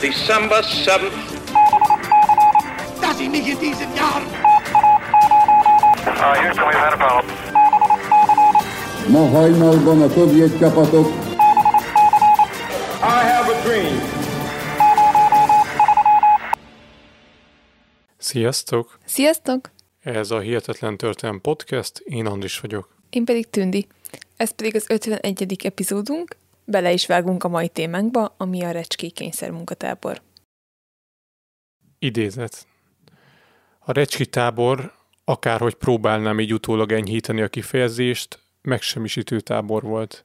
December 7th. Dass ich mich in diesen Jahren Uh, Houston, we've had a problem. Ma hajnalban a szovjet csapatok I have a dream. Sziasztok! Sziasztok! Ez a Hihetetlen Történelem Podcast, én Andris vagyok. Én pedig Tündi. Ez pedig az 51. epizódunk, bele is vágunk a mai témánkba, ami a Recski kényszer munkatábor. Idézet. A Recski tábor, akárhogy próbálnám így utólag enyhíteni a kifejezést, megsemmisítő tábor volt.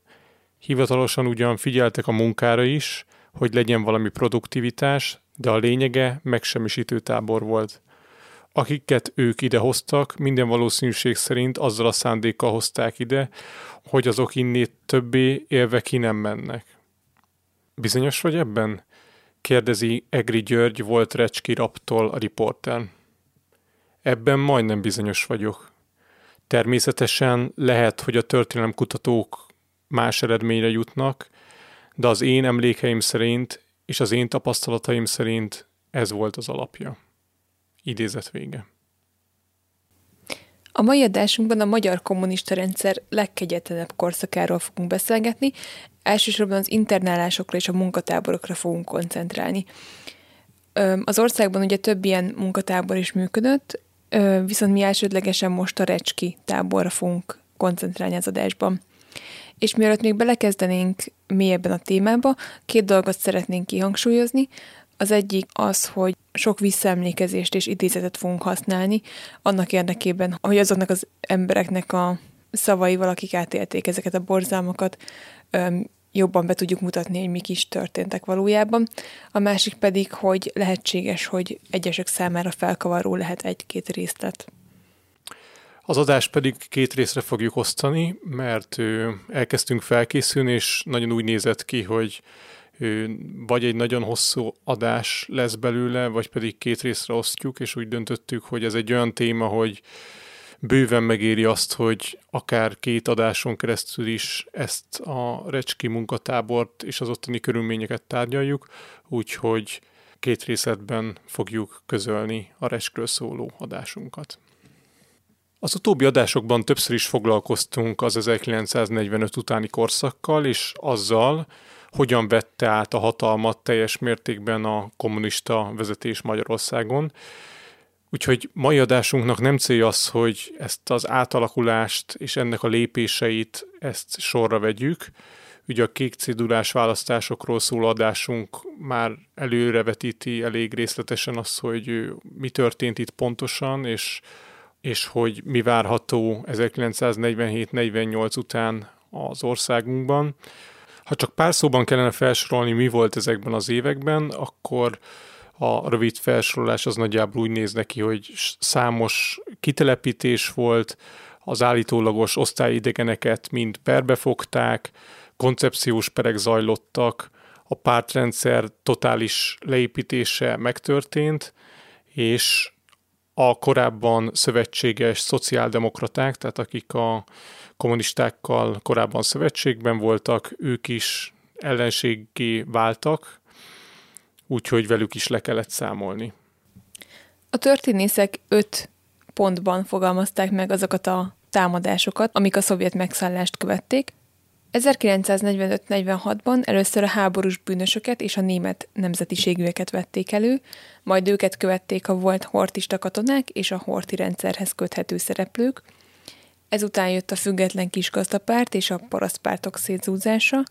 Hivatalosan ugyan figyeltek a munkára is, hogy legyen valami produktivitás, de a lényege megsemmisítő tábor volt. Akiket ők ide hoztak, minden valószínűség szerint azzal a szándékkal hozták ide, hogy azok innét többé élve ki nem mennek. Bizonyos vagy ebben? kérdezi Egri György volt Recski Raptól a riporter. Ebben majdnem bizonyos vagyok. Természetesen lehet, hogy a történelemkutatók más eredményre jutnak, de az én emlékeim szerint és az én tapasztalataim szerint ez volt az alapja. Idézet vége. A mai adásunkban a magyar kommunista rendszer legkegyetlenebb korszakáról fogunk beszélgetni, elsősorban az internálásokra és a munkatáborokra fogunk koncentrálni. Az országban ugye több ilyen munkatábor is működött, viszont mi elsődlegesen most a Recski táborra fogunk koncentrálni az adásban. És mielőtt még belekezdenénk mélyebben a témába, két dolgot szeretnénk kihangsúlyozni. Az egyik az, hogy sok visszaemlékezést és idézetet fogunk használni, annak érdekében, hogy azoknak az embereknek a szavaival, akik átélték ezeket a borzalmakat, jobban be tudjuk mutatni, hogy mik is történtek valójában. A másik pedig, hogy lehetséges, hogy egyesek számára felkavaró lehet egy-két részlet. Az adást pedig két részre fogjuk osztani, mert elkezdtünk felkészülni, és nagyon úgy nézett ki, hogy vagy egy nagyon hosszú adás lesz belőle, vagy pedig két részre osztjuk, és úgy döntöttük, hogy ez egy olyan téma, hogy bőven megéri azt, hogy akár két adáson keresztül is ezt a Recski munkatábort és az ottani körülményeket tárgyaljuk, úgyhogy két részletben fogjuk közölni a Recskről szóló adásunkat. Az utóbbi adásokban többször is foglalkoztunk az 1945 utáni korszakkal, és azzal, hogyan vette át a hatalmat teljes mértékben a kommunista vezetés Magyarországon. Úgyhogy mai adásunknak nem célja az, hogy ezt az átalakulást és ennek a lépéseit ezt sorra vegyük. Ugye a kék cédulás választásokról szóló adásunk már előrevetíti elég részletesen azt, hogy mi történt itt pontosan, és és hogy mi várható 1947-48 után az országunkban. Ha csak pár szóban kellene felsorolni, mi volt ezekben az években, akkor a rövid felsorolás az nagyjából úgy néz neki, hogy számos kitelepítés volt, az állítólagos osztályidegeneket mind perbefogták, koncepciós perek zajlottak, a pártrendszer totális leépítése megtörtént, és a korábban szövetséges szociáldemokraták, tehát akik a kommunistákkal korábban szövetségben voltak, ők is ellenséggé váltak, úgyhogy velük is le kellett számolni. A történészek öt pontban fogalmazták meg azokat a támadásokat, amik a szovjet megszállást követték. 1945-46-ban először a háborús bűnösöket és a német nemzetiségűeket vették elő, majd őket követték a volt hortista katonák és a horti rendszerhez köthető szereplők. Ezután jött a független kisgazdapárt és a parasztpártok szétzúzása,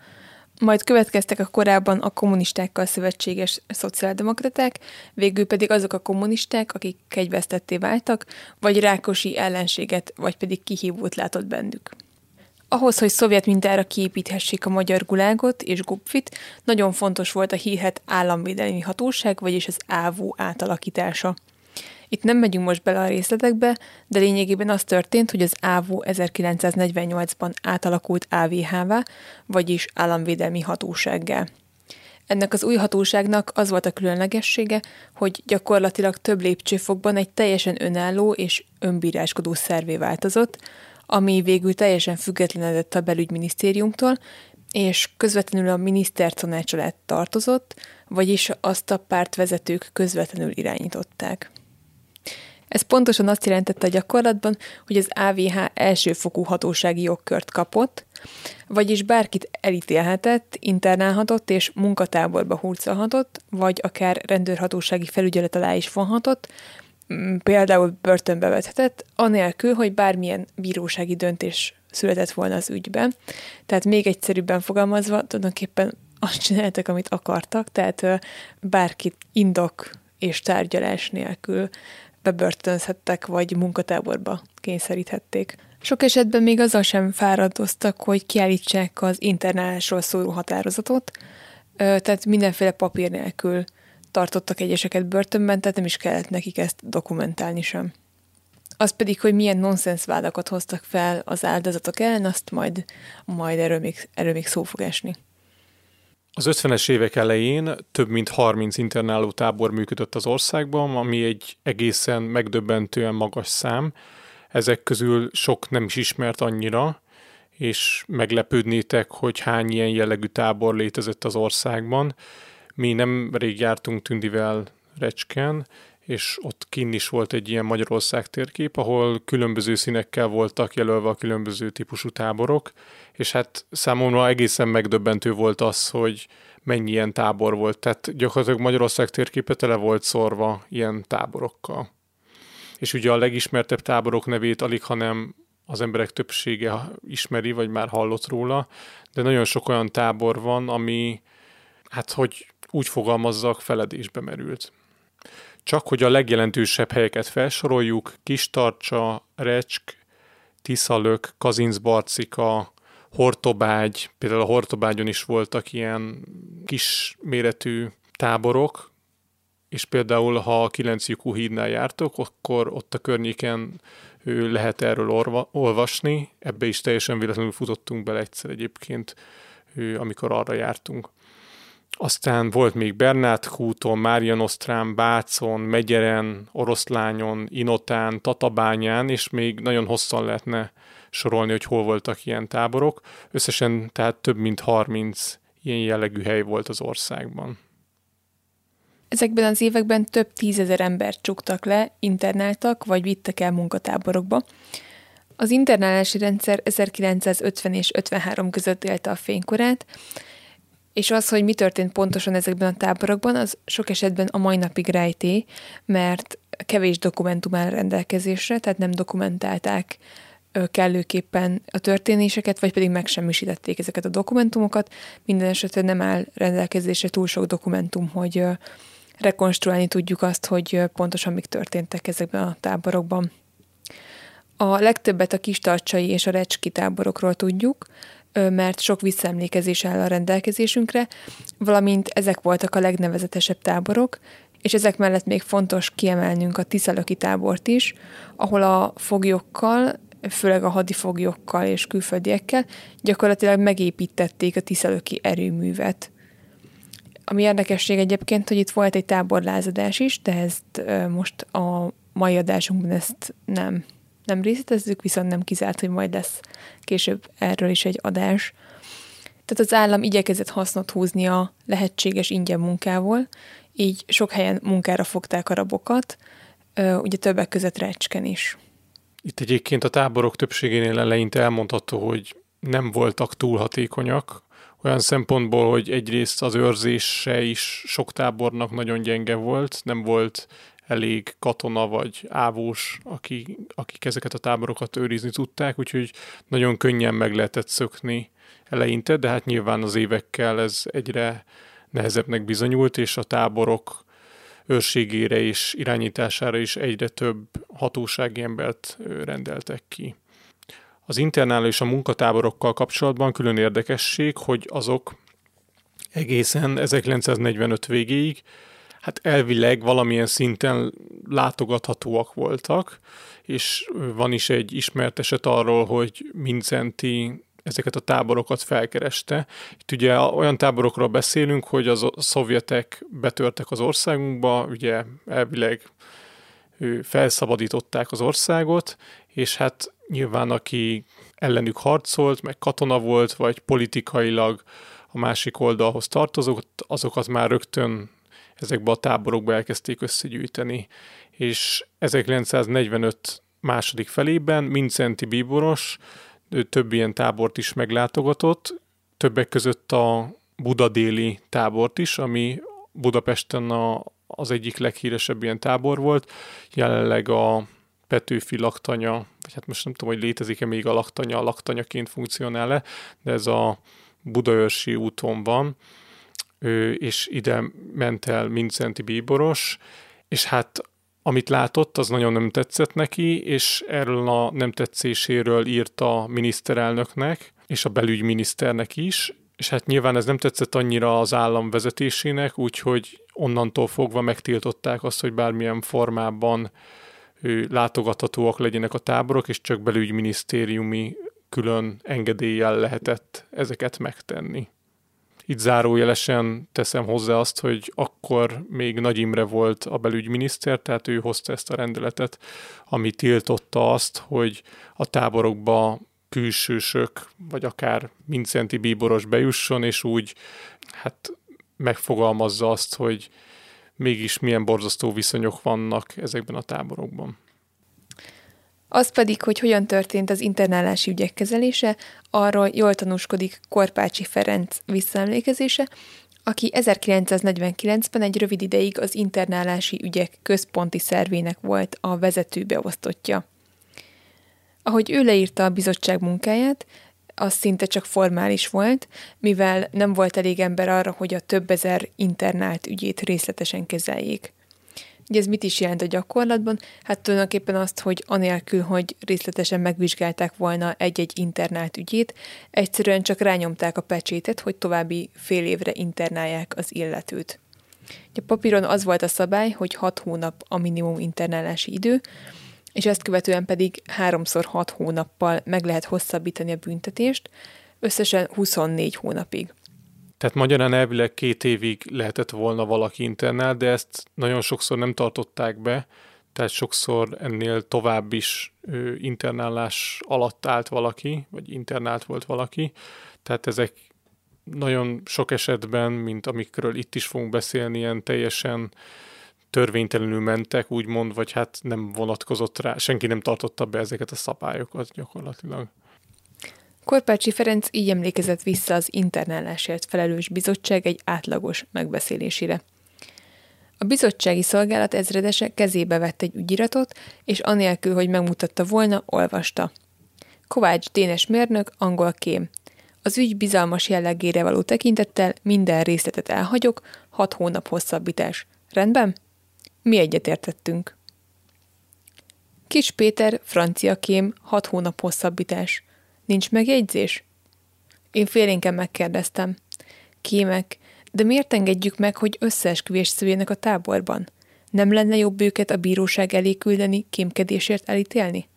majd következtek a korábban a kommunistákkal szövetséges szociáldemokraták, végül pedig azok a kommunisták, akik kegyvesztetté váltak, vagy Rákosi ellenséget, vagy pedig kihívót látott bennük. Ahhoz, hogy szovjet mintára kiépíthessék a magyar gulágot és gupfit, nagyon fontos volt a hírhet államvédelmi hatóság, vagyis az ÁVU átalakítása. Itt nem megyünk most bele a részletekbe, de lényegében az történt, hogy az ÁVU 1948-ban átalakult AVH-vá, vagyis államvédelmi hatósággá. Ennek az új hatóságnak az volt a különlegessége, hogy gyakorlatilag több lépcsőfokban egy teljesen önálló és önbíráskodó szervé változott, ami végül teljesen függetlenedett a belügyminisztériumtól, és közvetlenül a miniszter tanács alá tartozott, vagyis azt a pártvezetők közvetlenül irányították. Ez pontosan azt jelentette a gyakorlatban, hogy az AVH elsőfokú hatósági jogkört kapott, vagyis bárkit elítélhetett, internálhatott és munkatáborba hurcolhatott, vagy akár rendőrhatósági felügyelet alá is vonhatott, például börtönbe vethetett, anélkül, hogy bármilyen bírósági döntés született volna az ügyben. Tehát még egyszerűbben fogalmazva, tulajdonképpen azt csináltak, amit akartak, tehát bárkit indok és tárgyalás nélkül bebörtönzhettek, vagy munkatáborba kényszeríthették. Sok esetben még azzal sem fáradoztak, hogy kiállítsák az internálásról szóló határozatot, tehát mindenféle papír nélkül tartottak egyeseket börtönben, tehát nem is kellett nekik ezt dokumentálni sem. Az pedig, hogy milyen nonsens vádakat hoztak fel az áldozatok ellen, azt majd, majd erről, még, erről még szó fog esni. Az 50-es évek elején több mint 30 internáló tábor működött az országban, ami egy egészen megdöbbentően magas szám. Ezek közül sok nem is ismert annyira, és meglepődnétek, hogy hány ilyen jellegű tábor létezett az országban. Mi nem rég jártunk Tündivel Recsken, és ott kinn is volt egy ilyen Magyarország térkép, ahol különböző színekkel voltak jelölve a különböző típusú táborok, és hát számomra egészen megdöbbentő volt az, hogy mennyi ilyen tábor volt. Tehát gyakorlatilag Magyarország térképe tele volt szorva ilyen táborokkal. És ugye a legismertebb táborok nevét alig, hanem az emberek többsége ismeri, vagy már hallott róla, de nagyon sok olyan tábor van, ami, hát hogy úgy fogalmazzak, feledésbe merült. Csak hogy a legjelentősebb helyeket felsoroljuk, Kistarcsa, Recsk, Tiszalök, Kazincbarcika, Hortobágy, például a Hortobágyon is voltak ilyen kis méretű táborok, és például ha a 9 lyukú hídnál jártok, akkor ott a környéken lehet erről orva, olvasni, ebbe is teljesen véletlenül futottunk bele egyszer egyébként, amikor arra jártunk. Aztán volt még Bernát kúton, Mária Nosztrán, Bácon, Megyeren, Oroszlányon, Inotán, Tatabányán, és még nagyon hosszan lehetne sorolni, hogy hol voltak ilyen táborok. Összesen tehát több mint 30 ilyen jellegű hely volt az országban. Ezekben az években több tízezer embert csuktak le, internáltak vagy vittek el munkatáborokba. Az internálási rendszer 1950 és 53 között élte a fénykorát, és az, hogy mi történt pontosan ezekben a táborokban, az sok esetben a mai napig rejté, mert kevés dokumentum áll rendelkezésre, tehát nem dokumentálták kellőképpen a történéseket, vagy pedig megsemmisítették ezeket a dokumentumokat. Minden esetben nem áll rendelkezésre túl sok dokumentum, hogy rekonstruálni tudjuk azt, hogy pontosan mik történtek ezekben a táborokban. A legtöbbet a kistarcsai és a recski táborokról tudjuk, mert sok visszaemlékezés áll a rendelkezésünkre, valamint ezek voltak a legnevezetesebb táborok, és ezek mellett még fontos kiemelnünk a Tiszalöki tábort is, ahol a foglyokkal, főleg a hadifoglyokkal és külföldiekkel gyakorlatilag megépítették a Tiszalöki erőművet. Ami érdekesség egyébként, hogy itt volt egy táborlázadás is, de ezt most a mai adásunkban ezt nem nem részletezzük, viszont nem kizárt, hogy majd lesz később erről is egy adás. Tehát az állam igyekezett hasznot húzni a lehetséges ingyen munkával, így sok helyen munkára fogták a rabokat, ugye többek között Recsken is. Itt egyébként a táborok többségénél eleinte elmondható, hogy nem voltak túl hatékonyak, olyan szempontból, hogy egyrészt az őrzése is sok tábornak nagyon gyenge volt, nem volt elég katona vagy ávós, aki, akik ezeket a táborokat őrizni tudták, úgyhogy nagyon könnyen meg lehetett szökni eleinte, de hát nyilván az évekkel ez egyre nehezebbnek bizonyult, és a táborok őrségére és irányítására is egyre több hatósági embert rendeltek ki. Az internáló és a munkatáborokkal kapcsolatban külön érdekesség, hogy azok egészen 1945 végéig hát elvileg valamilyen szinten látogathatóak voltak, és van is egy ismert eset arról, hogy Mincenti ezeket a táborokat felkereste. Itt ugye olyan táborokról beszélünk, hogy az szovjetek betörtek az országunkba, ugye elvileg felszabadították az országot, és hát nyilván aki ellenük harcolt, meg katona volt, vagy politikailag a másik oldalhoz tartozott, azokat már rögtön ezekbe a táborokba elkezdték összegyűjteni. És 1945 második felében Mincenti Bíboros több ilyen tábort is meglátogatott, többek között a Budadéli tábort is, ami Budapesten a, az egyik leghíresebb ilyen tábor volt. Jelenleg a Petőfi laktanya, vagy hát most nem tudom, hogy létezik-e még a laktanya, a laktanyaként funkcionál-e, de ez a Budaörsi úton van, és ide ment el Mincenti Bíboros, és hát amit látott, az nagyon nem tetszett neki, és erről a nem tetszéséről írt a miniszterelnöknek, és a belügyminiszternek is, és hát nyilván ez nem tetszett annyira az állam vezetésének, úgyhogy onnantól fogva megtiltották azt, hogy bármilyen formában látogathatóak legyenek a táborok, és csak belügyminisztériumi külön engedéllyel lehetett ezeket megtenni. Itt zárójelesen teszem hozzá azt, hogy akkor még Nagy Imre volt a belügyminiszter, tehát ő hozta ezt a rendeletet, ami tiltotta azt, hogy a táborokba külsősök, vagy akár Mincenti bíboros bejusson, és úgy hát megfogalmazza azt, hogy mégis milyen borzasztó viszonyok vannak ezekben a táborokban. Az pedig, hogy hogyan történt az internálási ügyek kezelése, arról jól tanúskodik Korpácsi Ferenc visszaemlékezése, aki 1949-ben egy rövid ideig az internálási ügyek központi szervének volt a vezető beosztottja. Ahogy ő leírta a bizottság munkáját, az szinte csak formális volt, mivel nem volt elég ember arra, hogy a több ezer internált ügyét részletesen kezeljék. Ugye ez mit is jelent a gyakorlatban? Hát tulajdonképpen azt, hogy anélkül, hogy részletesen megvizsgálták volna egy-egy internált ügyét, egyszerűen csak rányomták a pecsétet, hogy további fél évre internálják az illetőt. A papíron az volt a szabály, hogy 6 hónap a minimum internálási idő, és ezt követően pedig háromszor 6 hónappal meg lehet hosszabbítani a büntetést, összesen 24 hónapig. Tehát magyarán elvileg két évig lehetett volna valaki internál, de ezt nagyon sokszor nem tartották be, tehát sokszor ennél tovább is ö, internálás alatt állt valaki, vagy internált volt valaki. Tehát ezek nagyon sok esetben, mint amikről itt is fogunk beszélni, ilyen teljesen törvénytelenül mentek, úgymond, vagy hát nem vonatkozott rá, senki nem tartotta be ezeket a szabályokat gyakorlatilag. Korpácsi Ferenc így emlékezett vissza az internálásért felelős bizottság egy átlagos megbeszélésére. A bizottsági szolgálat ezredese kezébe vett egy ügyiratot, és anélkül, hogy megmutatta volna, olvasta. Kovács Dénes mérnök, angol kém. Az ügy bizalmas jellegére való tekintettel minden részletet elhagyok, hat hónap hosszabbítás. Rendben? Mi egyetértettünk. Kis Péter, francia kém, hat hónap hosszabbítás. Nincs megjegyzés? Én félénken megkérdeztem. Kémek, de miért engedjük meg, hogy összeesküvés szüljenek a táborban? Nem lenne jobb őket a bíróság elé küldeni, kémkedésért elítélni?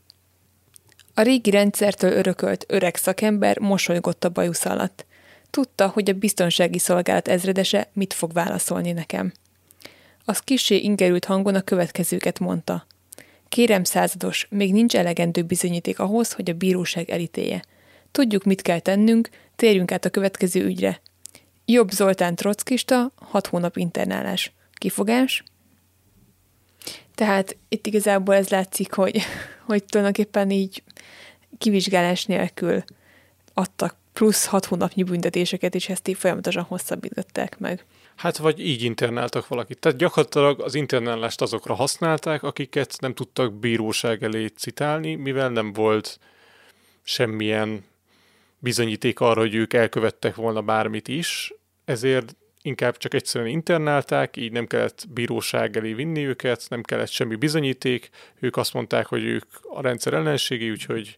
A régi rendszertől örökölt öreg szakember mosolygott a bajusz alatt. Tudta, hogy a biztonsági szolgálat ezredese mit fog válaszolni nekem. Az kisé ingerült hangon a következőket mondta. Kérem százados, még nincs elegendő bizonyíték ahhoz, hogy a bíróság elítélje. Tudjuk, mit kell tennünk, térjünk át a következő ügyre. Jobb Zoltán trockista, hat hónap internálás. Kifogás? Tehát itt igazából ez látszik, hogy, hogy tulajdonképpen így kivizsgálás nélkül adtak plusz hat hónapnyi büntetéseket, és ezt így folyamatosan hosszabbították meg. Hát vagy így internáltak valakit. Tehát gyakorlatilag az internálást azokra használták, akiket nem tudtak bíróság elé citálni, mivel nem volt semmilyen bizonyíték arra, hogy ők elkövettek volna bármit is, ezért inkább csak egyszerűen internálták, így nem kellett bíróság elé vinni őket, nem kellett semmi bizonyíték, ők azt mondták, hogy ők a rendszer ellenségi, úgyhogy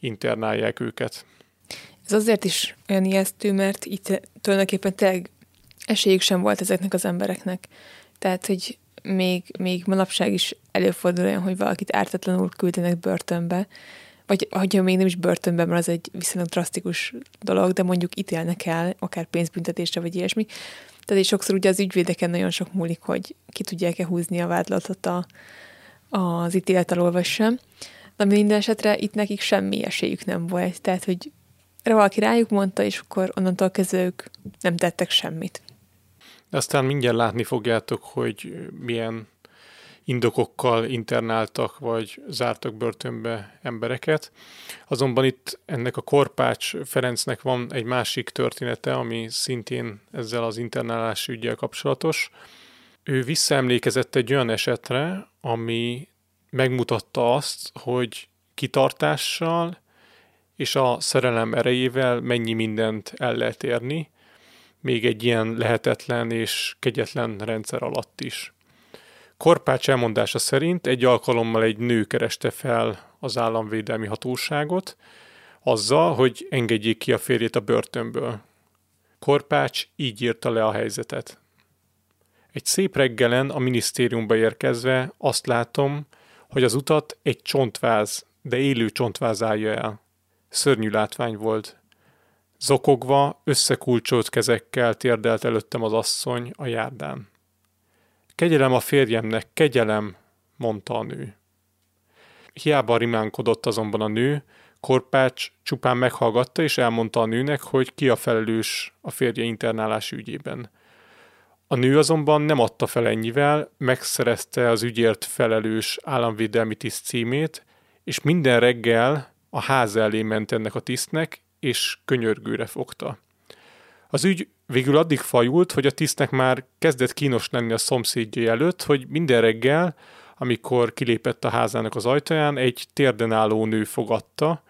internálják őket. Ez azért is olyan ijesztő, mert itt tulajdonképpen tényleg esélyük sem volt ezeknek az embereknek. Tehát, hogy még, még manapság is előfordul olyan, hogy valakit ártatlanul küldenek börtönbe, vagy hogyha még nem is börtönbe, mert az egy viszonylag drasztikus dolog, de mondjuk ítélnek el, akár pénzbüntetésre, vagy ilyesmi. Tehát és sokszor ugye az ügyvédeken nagyon sok múlik, hogy ki tudják-e húzni a vádlatot a, az ítélet alól, vagy sem. De minden esetre itt nekik semmi esélyük nem volt. Tehát, hogy valaki rájuk mondta, és akkor onnantól kezdve ők nem tettek semmit. Aztán mindjárt látni fogjátok, hogy milyen indokokkal internáltak, vagy zártak börtönbe embereket. Azonban itt ennek a Korpács Ferencnek van egy másik története, ami szintén ezzel az internálási ügyel kapcsolatos. Ő visszaemlékezett egy olyan esetre, ami megmutatta azt, hogy kitartással és a szerelem erejével mennyi mindent el lehet érni, még egy ilyen lehetetlen és kegyetlen rendszer alatt is. Korpács elmondása szerint egy alkalommal egy nő kereste fel az államvédelmi hatóságot, azzal, hogy engedjék ki a férjét a börtönből. Korpács így írta le a helyzetet. Egy szép reggelen a minisztériumba érkezve azt látom, hogy az utat egy csontváz, de élő csontváz állja el. Szörnyű látvány volt. Zokogva, összekulcsolt kezekkel térdelt előttem az asszony a járdán. Kegyelem a férjemnek, kegyelem, mondta a nő. Hiába rimánkodott azonban a nő, Korpács csupán meghallgatta és elmondta a nőnek, hogy ki a felelős a férje internálás ügyében. A nő azonban nem adta fel ennyivel, megszerezte az ügyért felelős államvédelmi tiszt címét, és minden reggel a ház elé ment ennek a tisztnek, és könyörgőre fogta. Az ügy végül addig fajult, hogy a tisztnek már kezdett kínos lenni a szomszédjai előtt, hogy minden reggel, amikor kilépett a házának az ajtaján, egy térden álló nő fogadta,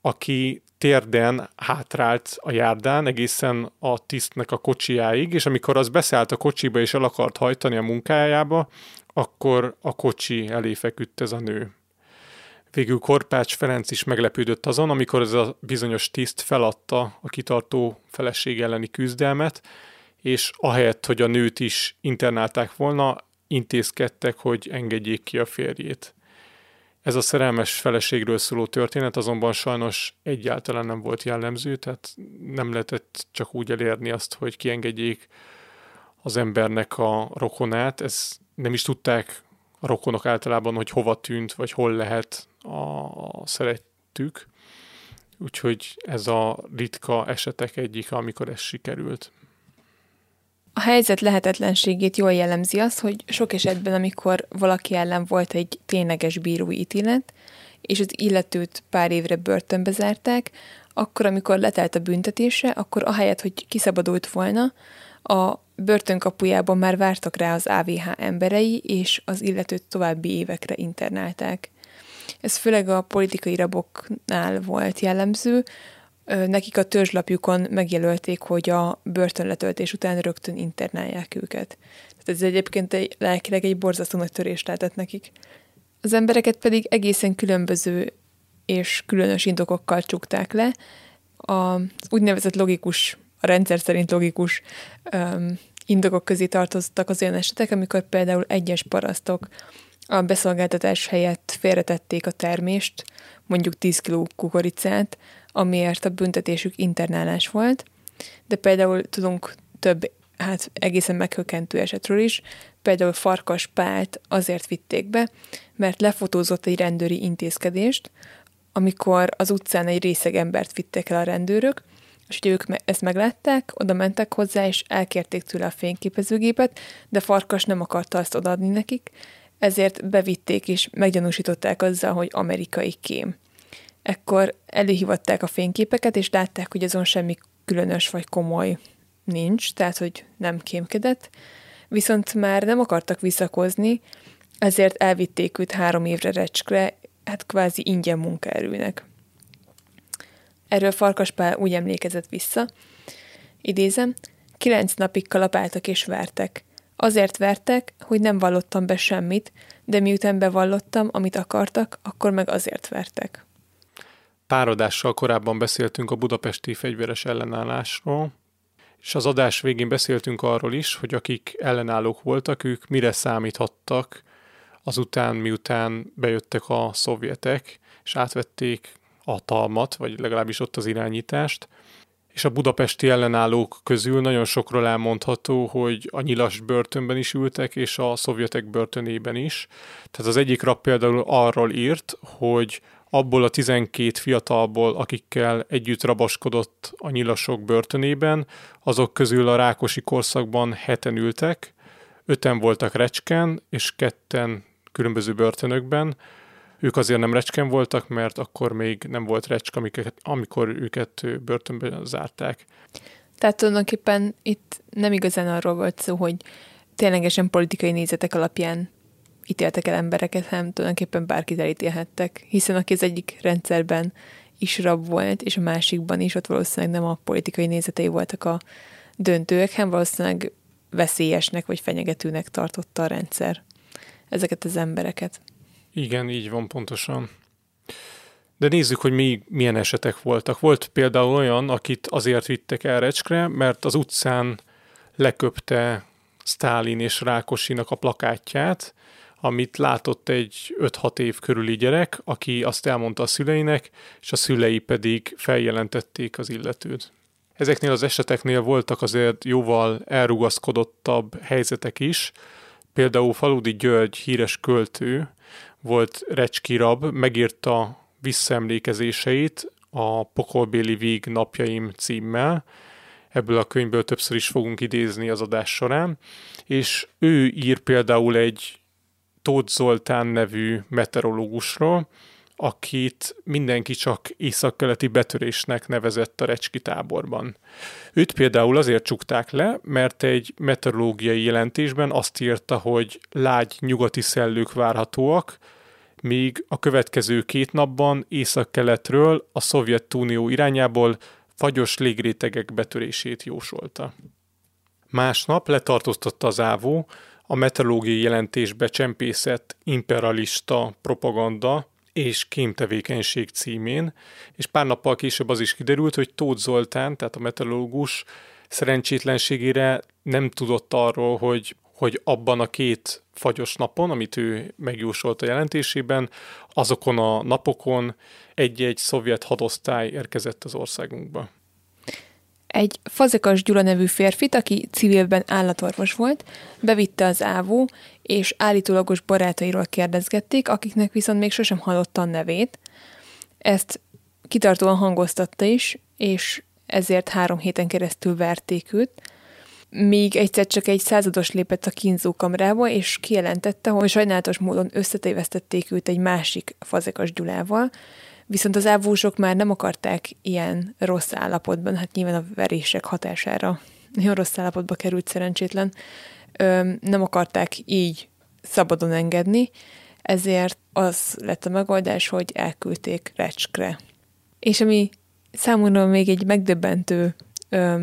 aki térden hátrált a járdán egészen a tisztnek a kocsiáig, és amikor az beszállt a kocsiba és el akart hajtani a munkájába, akkor a kocsi elé feküdt ez a nő. Végül Korpács Ferenc is meglepődött azon, amikor ez a bizonyos tiszt feladta a kitartó feleség elleni küzdelmet, és ahelyett, hogy a nőt is internálták volna, intézkedtek, hogy engedjék ki a férjét. Ez a szerelmes feleségről szóló történet azonban sajnos egyáltalán nem volt jellemző, tehát nem lehetett csak úgy elérni azt, hogy kiengedjék az embernek a rokonát. Ez nem is tudták a rokonok általában, hogy hova tűnt, vagy hol lehet a szerettük. Úgyhogy ez a ritka esetek egyik, amikor ez sikerült. A helyzet lehetetlenségét jól jellemzi az, hogy sok esetben, amikor valaki ellen volt egy tényleges bírói ítélet, és az illetőt pár évre börtönbe zárták, akkor, amikor letelt a büntetése, akkor ahelyett, hogy kiszabadult volna, a börtön kapujában már vártak rá az AVH emberei, és az illetőt további évekre internálták. Ez főleg a politikai raboknál volt jellemző, nekik a törzslapjukon megjelölték, hogy a börtönletöltés után rögtön internálják őket. Tehát ez egyébként egy, lelkileg egy borzasztó nagy törés lehetett nekik. Az embereket pedig egészen különböző és különös indokokkal csukták le. A úgynevezett logikus, a rendszer szerint logikus um, indokok közé tartoztak az olyan esetek, amikor például egyes parasztok a beszolgáltatás helyett félretették a termést, mondjuk 10 kg kukoricát, amiért a büntetésük internálás volt, de például tudunk több, hát egészen meghökkentő esetről is, például Farkas Pált azért vitték be, mert lefotózott egy rendőri intézkedést, amikor az utcán egy részeg embert vittek el a rendőrök, és ők ezt meglátták, oda mentek hozzá, és elkérték tőle a fényképezőgépet, de Farkas nem akarta azt odaadni nekik, ezért bevitték és meggyanúsították azzal, hogy amerikai kém. Ekkor előhívatták a fényképeket, és látták, hogy azon semmi különös vagy komoly nincs, tehát hogy nem kémkedett, viszont már nem akartak visszakozni, ezért elvitték őt három évre recskre, hát kvázi ingyen munkaerőnek. Erről Farkaspál úgy emlékezett vissza, idézem, kilenc napig kalapáltak és vertek. Azért vertek, hogy nem vallottam be semmit, de miután bevallottam, amit akartak, akkor meg azért vertek. Párodással korábban beszéltünk a budapesti fegyveres ellenállásról, és az adás végén beszéltünk arról is, hogy akik ellenállók voltak, ők mire számíthattak azután, miután bejöttek a szovjetek, és átvették a hatalmat, vagy legalábbis ott az irányítást, és a budapesti ellenállók közül nagyon sokról elmondható, hogy a nyilas börtönben is ültek, és a szovjetek börtönében is. Tehát az egyik rap például arról írt, hogy abból a 12 fiatalból, akikkel együtt rabaskodott a nyilasok börtönében, azok közül a Rákosi korszakban heten ültek, öten voltak recsken, és ketten különböző börtönökben. Ők azért nem recsken voltak, mert akkor még nem volt recsk, amiket, amikor őket börtönbe zárták. Tehát tulajdonképpen itt nem igazán arról volt szó, hogy ténylegesen politikai nézetek alapján ítéltek el embereket, hanem tulajdonképpen bárkit elítélhettek, hiszen aki az egyik rendszerben is rab volt, és a másikban is, ott valószínűleg nem a politikai nézetei voltak a döntőek, hanem valószínűleg veszélyesnek vagy fenyegetőnek tartotta a rendszer ezeket az embereket. Igen, így van pontosan. De nézzük, hogy még milyen esetek voltak. Volt például olyan, akit azért vittek el Recskre, mert az utcán leköpte Stálin és Rákosinak a plakátját, amit látott egy 5-6 év körüli gyerek, aki azt elmondta a szüleinek, és a szülei pedig feljelentették az illetőt. Ezeknél az eseteknél voltak azért jóval elrugaszkodottabb helyzetek is, például Faludi György híres költő volt Recski Rab, megírta visszaemlékezéseit a Pokolbéli Víg napjaim címmel, ebből a könyvből többször is fogunk idézni az adás során, és ő ír például egy Tóth Zoltán nevű meteorológusról, akit mindenki csak északkeleti betörésnek nevezett a Recski táborban. Őt például azért csukták le, mert egy meteorológiai jelentésben azt írta, hogy lágy nyugati szellők várhatóak, míg a következő két napban északkeletről a Szovjetunió irányából fagyos légrétegek betörését jósolta. Másnap letartóztatta az ávó a meteorológiai jelentésbe csempészett imperialista propaganda és kémtevékenység címén, és pár nappal később az is kiderült, hogy Tóth Zoltán, tehát a meteorológus szerencsétlenségére nem tudott arról, hogy, hogy abban a két fagyos napon, amit ő megjósolt a jelentésében, azokon a napokon egy-egy szovjet hadosztály érkezett az országunkba. Egy Fazekas Gyula nevű férfit, aki civilben állatorvos volt, bevitte az ávó, és állítólagos barátairól kérdezgették, akiknek viszont még sosem hallotta a nevét. Ezt kitartóan hangoztatta is, és ezért három héten keresztül verték őt, míg egyszer csak egy százados lépett a kínzókamrába, és kijelentette, hogy sajnálatos módon összetévesztették őt egy másik Fazekas Gyulával, Viszont az ávósok már nem akarták ilyen rossz állapotban, hát nyilván a verések hatására nagyon rossz állapotba került szerencsétlen, nem akarták így szabadon engedni, ezért az lett a megoldás, hogy elküldték Recskre. És ami számomra még egy megdöbbentő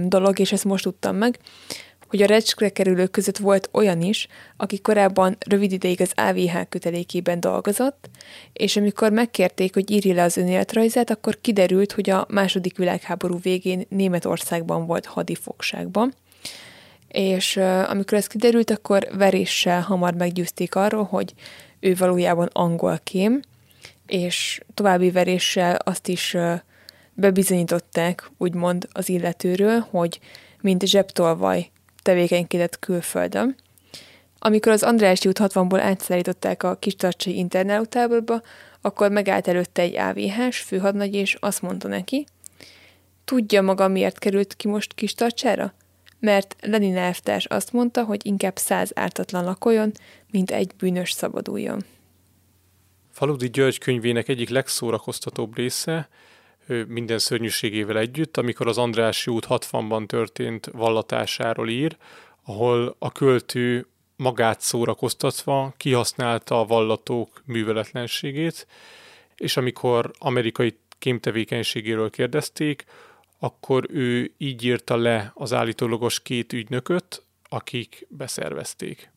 dolog, és ezt most tudtam meg, hogy a recskre kerülők között volt olyan is, aki korábban rövid ideig az AVH kötelékében dolgozott, és amikor megkérték, hogy írja le az önéletrajzát, akkor kiderült, hogy a második világháború végén Németországban volt hadifogságban. És uh, amikor ez kiderült, akkor veréssel hamar meggyőzték arról, hogy ő valójában angol kém, és további veréssel azt is uh, bebizonyították, úgymond az illetőről, hogy mint zsebtolvaj tevékenykedett külföldön. Amikor az Andrássy út 60-ból átszállították a Kistarcsai internálótáborba, akkor megállt előtte egy AVH-s főhadnagy, és azt mondta neki, tudja maga, miért került ki most Kistarcsára? Mert Lenin elvtárs azt mondta, hogy inkább száz ártatlan lakoljon, mint egy bűnös szabaduljon. Faludi György könyvének egyik legszórakoztatóbb része, minden szörnyűségével együtt, amikor az Andrássy út 60-ban történt vallatásáról ír, ahol a költő magát szórakoztatva kihasználta a vallatók műveletlenségét, és amikor amerikai kémtevékenységéről kérdezték, akkor ő így írta le az állítólagos két ügynököt, akik beszervezték.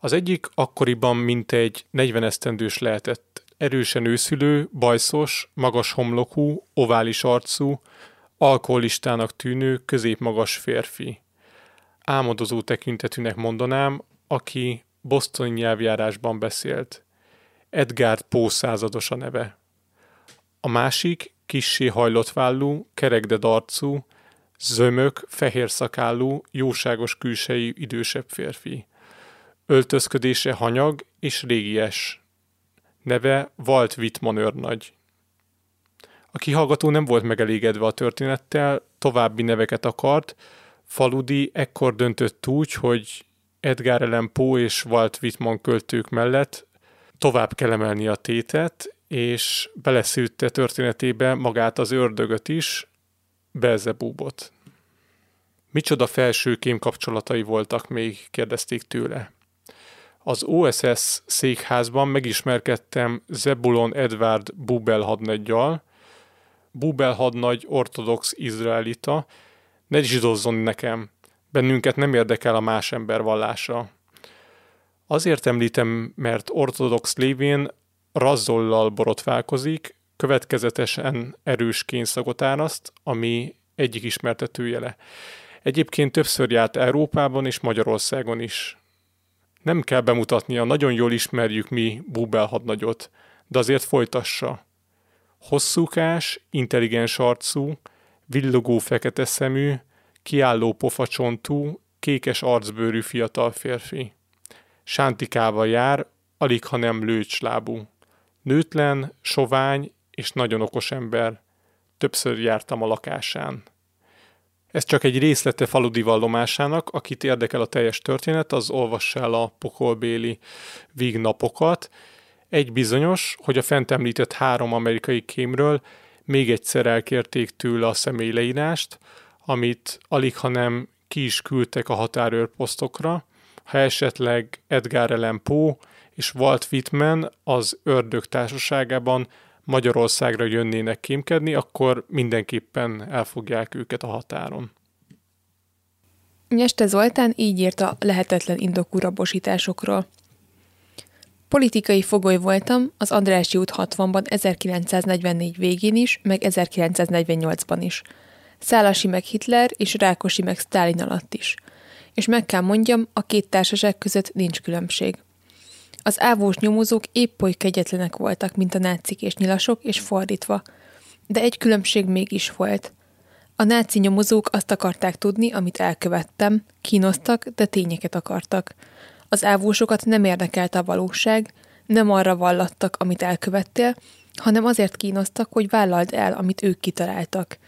Az egyik akkoriban mintegy 40 esztendős lehetett erősen őszülő, bajszos, magas homlokú, ovális arcú, alkoholistának tűnő, középmagas férfi. Álmodozó tekintetűnek mondanám, aki bosztoni nyelvjárásban beszélt. Edgard Pó százados a neve. A másik, kissé hajlott vállú, kerekded arcú, zömök, fehér szakállú, jóságos külsejű idősebb férfi. Öltözködése hanyag és régies, Neve Walt Wittmann őrnagy. A kihallgató nem volt megelégedve a történettel, további neveket akart. Faludi ekkor döntött úgy, hogy Edgar Allan Poe és Walt Whitman költők mellett tovább kell emelni a tétet, és beleszűtte történetébe magát az ördögöt is, Belzebúbot. Micsoda felső kapcsolatai voltak még, kérdezték tőle. Az OSS székházban megismerkedtem Zebulon Edward Bubel hadnaggyal, Bubel hadnagy ortodox izraelita, ne zsidozzon nekem, bennünket nem érdekel a más ember vallása. Azért említem, mert ortodox lévén razzollal borotválkozik, következetesen erős kényszagot áraszt, ami egyik ismertetőjele. Egyébként többször járt Európában és Magyarországon is. Nem kell bemutatnia, nagyon jól ismerjük mi Bubel hadnagyot, de azért folytassa. Hosszúkás, intelligens arcú, villogó fekete szemű, kiálló pofacsontú, kékes arcbőrű fiatal férfi. Sántikával jár, alig ha nem lőcslábú. Nőtlen, sovány és nagyon okos ember. Többször jártam a lakásán. Ez csak egy részlete faludi vallomásának, akit érdekel a teljes történet, az olvassa el a pokolbéli vígnapokat. Egy bizonyos, hogy a fent említett három amerikai kémről még egyszer elkérték tőle a személyleírást, amit alig ha nem ki is küldtek a határőrposztokra, ha esetleg Edgar Allan Poe és Walt Whitman az ördög társaságában Magyarországra jönnének kémkedni, akkor mindenképpen elfogják őket a határon. Nyeste Zoltán így írt a lehetetlen indokú rabosításokról. Politikai fogoly voltam az Andrássy út 60-ban 1944 végén is, meg 1948-ban is. Szálasi meg Hitler és Rákosi meg Sztálin alatt is. És meg kell mondjam, a két társaság között nincs különbség. Az ávós nyomozók épp oly kegyetlenek voltak, mint a nácik és nyilasok, és fordítva. De egy különbség mégis volt. A náci nyomozók azt akarták tudni, amit elkövettem, kínoztak, de tényeket akartak. Az ávósokat nem érdekelte a valóság, nem arra vallattak, amit elkövettél, hanem azért kínoztak, hogy vállald el, amit ők kitaláltak.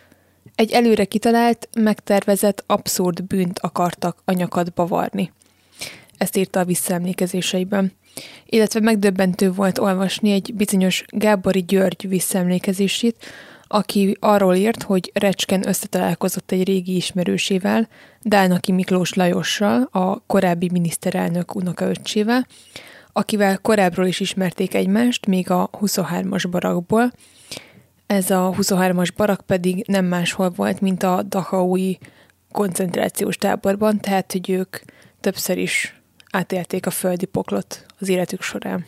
Egy előre kitalált, megtervezett, abszurd bűnt akartak a nyakadba varni. Ezt írta a visszaemlékezéseiben illetve megdöbbentő volt olvasni egy bizonyos Gábori György visszaemlékezését, aki arról írt, hogy Recsken összetalálkozott egy régi ismerősével, Dálnaki Miklós Lajossal, a korábbi miniszterelnök unokaöccsével, akivel korábbról is ismerték egymást, még a 23-as barakból. Ez a 23-as barak pedig nem máshol volt, mint a Dachaui koncentrációs táborban, tehát hogy ők többször is átélték a földi poklot az életük során.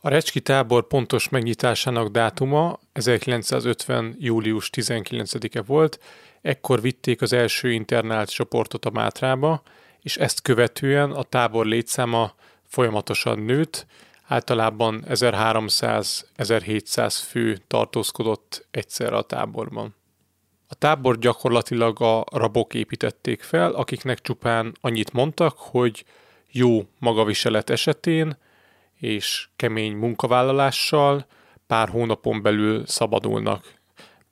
A Recski tábor pontos megnyitásának dátuma 1950. július 19-e volt, ekkor vitték az első internált csoportot a Mátrába, és ezt követően a tábor létszáma folyamatosan nőtt, általában 1300-1700 fő tartózkodott egyszer a táborban. A tábor gyakorlatilag a rabok építették fel, akiknek csupán annyit mondtak, hogy jó magaviselet esetén és kemény munkavállalással pár hónapon belül szabadulnak.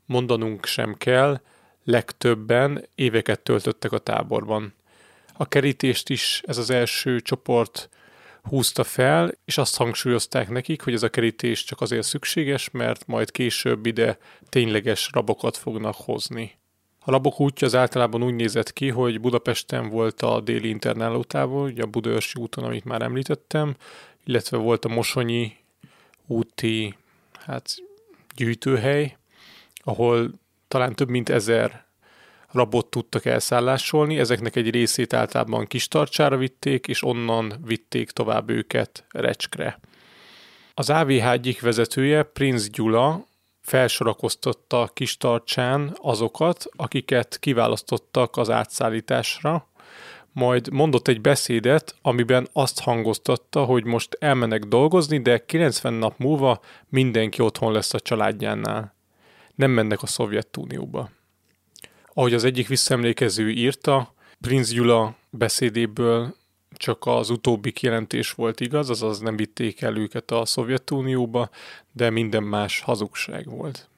Mondanunk sem kell, legtöbben éveket töltöttek a táborban. A kerítést is ez az első csoport húzta fel, és azt hangsúlyozták nekik, hogy ez a kerítés csak azért szükséges, mert majd később ide tényleges rabokat fognak hozni. A labok útja az általában úgy nézett ki, hogy Budapesten volt a déli internálótávol, ugye a Budaörsi úton, amit már említettem, illetve volt a Mosonyi úti hát, gyűjtőhely, ahol talán több mint ezer rabot tudtak elszállásolni, ezeknek egy részét általában Kistarcsára vitték, és onnan vitték tovább őket Recskre. Az AVH egyik vezetője, Prince Gyula, felsorakoztatta kis tartsán azokat, akiket kiválasztottak az átszállításra, majd mondott egy beszédet, amiben azt hangoztatta, hogy most elmenek dolgozni, de 90 nap múlva mindenki otthon lesz a családjánál. Nem mennek a Szovjetunióba. Ahogy az egyik visszaemlékező írta, Prince Gyula beszédéből csak az utóbbi kijelentés volt igaz, azaz nem vitték el őket a Szovjetunióba, de minden más hazugság volt.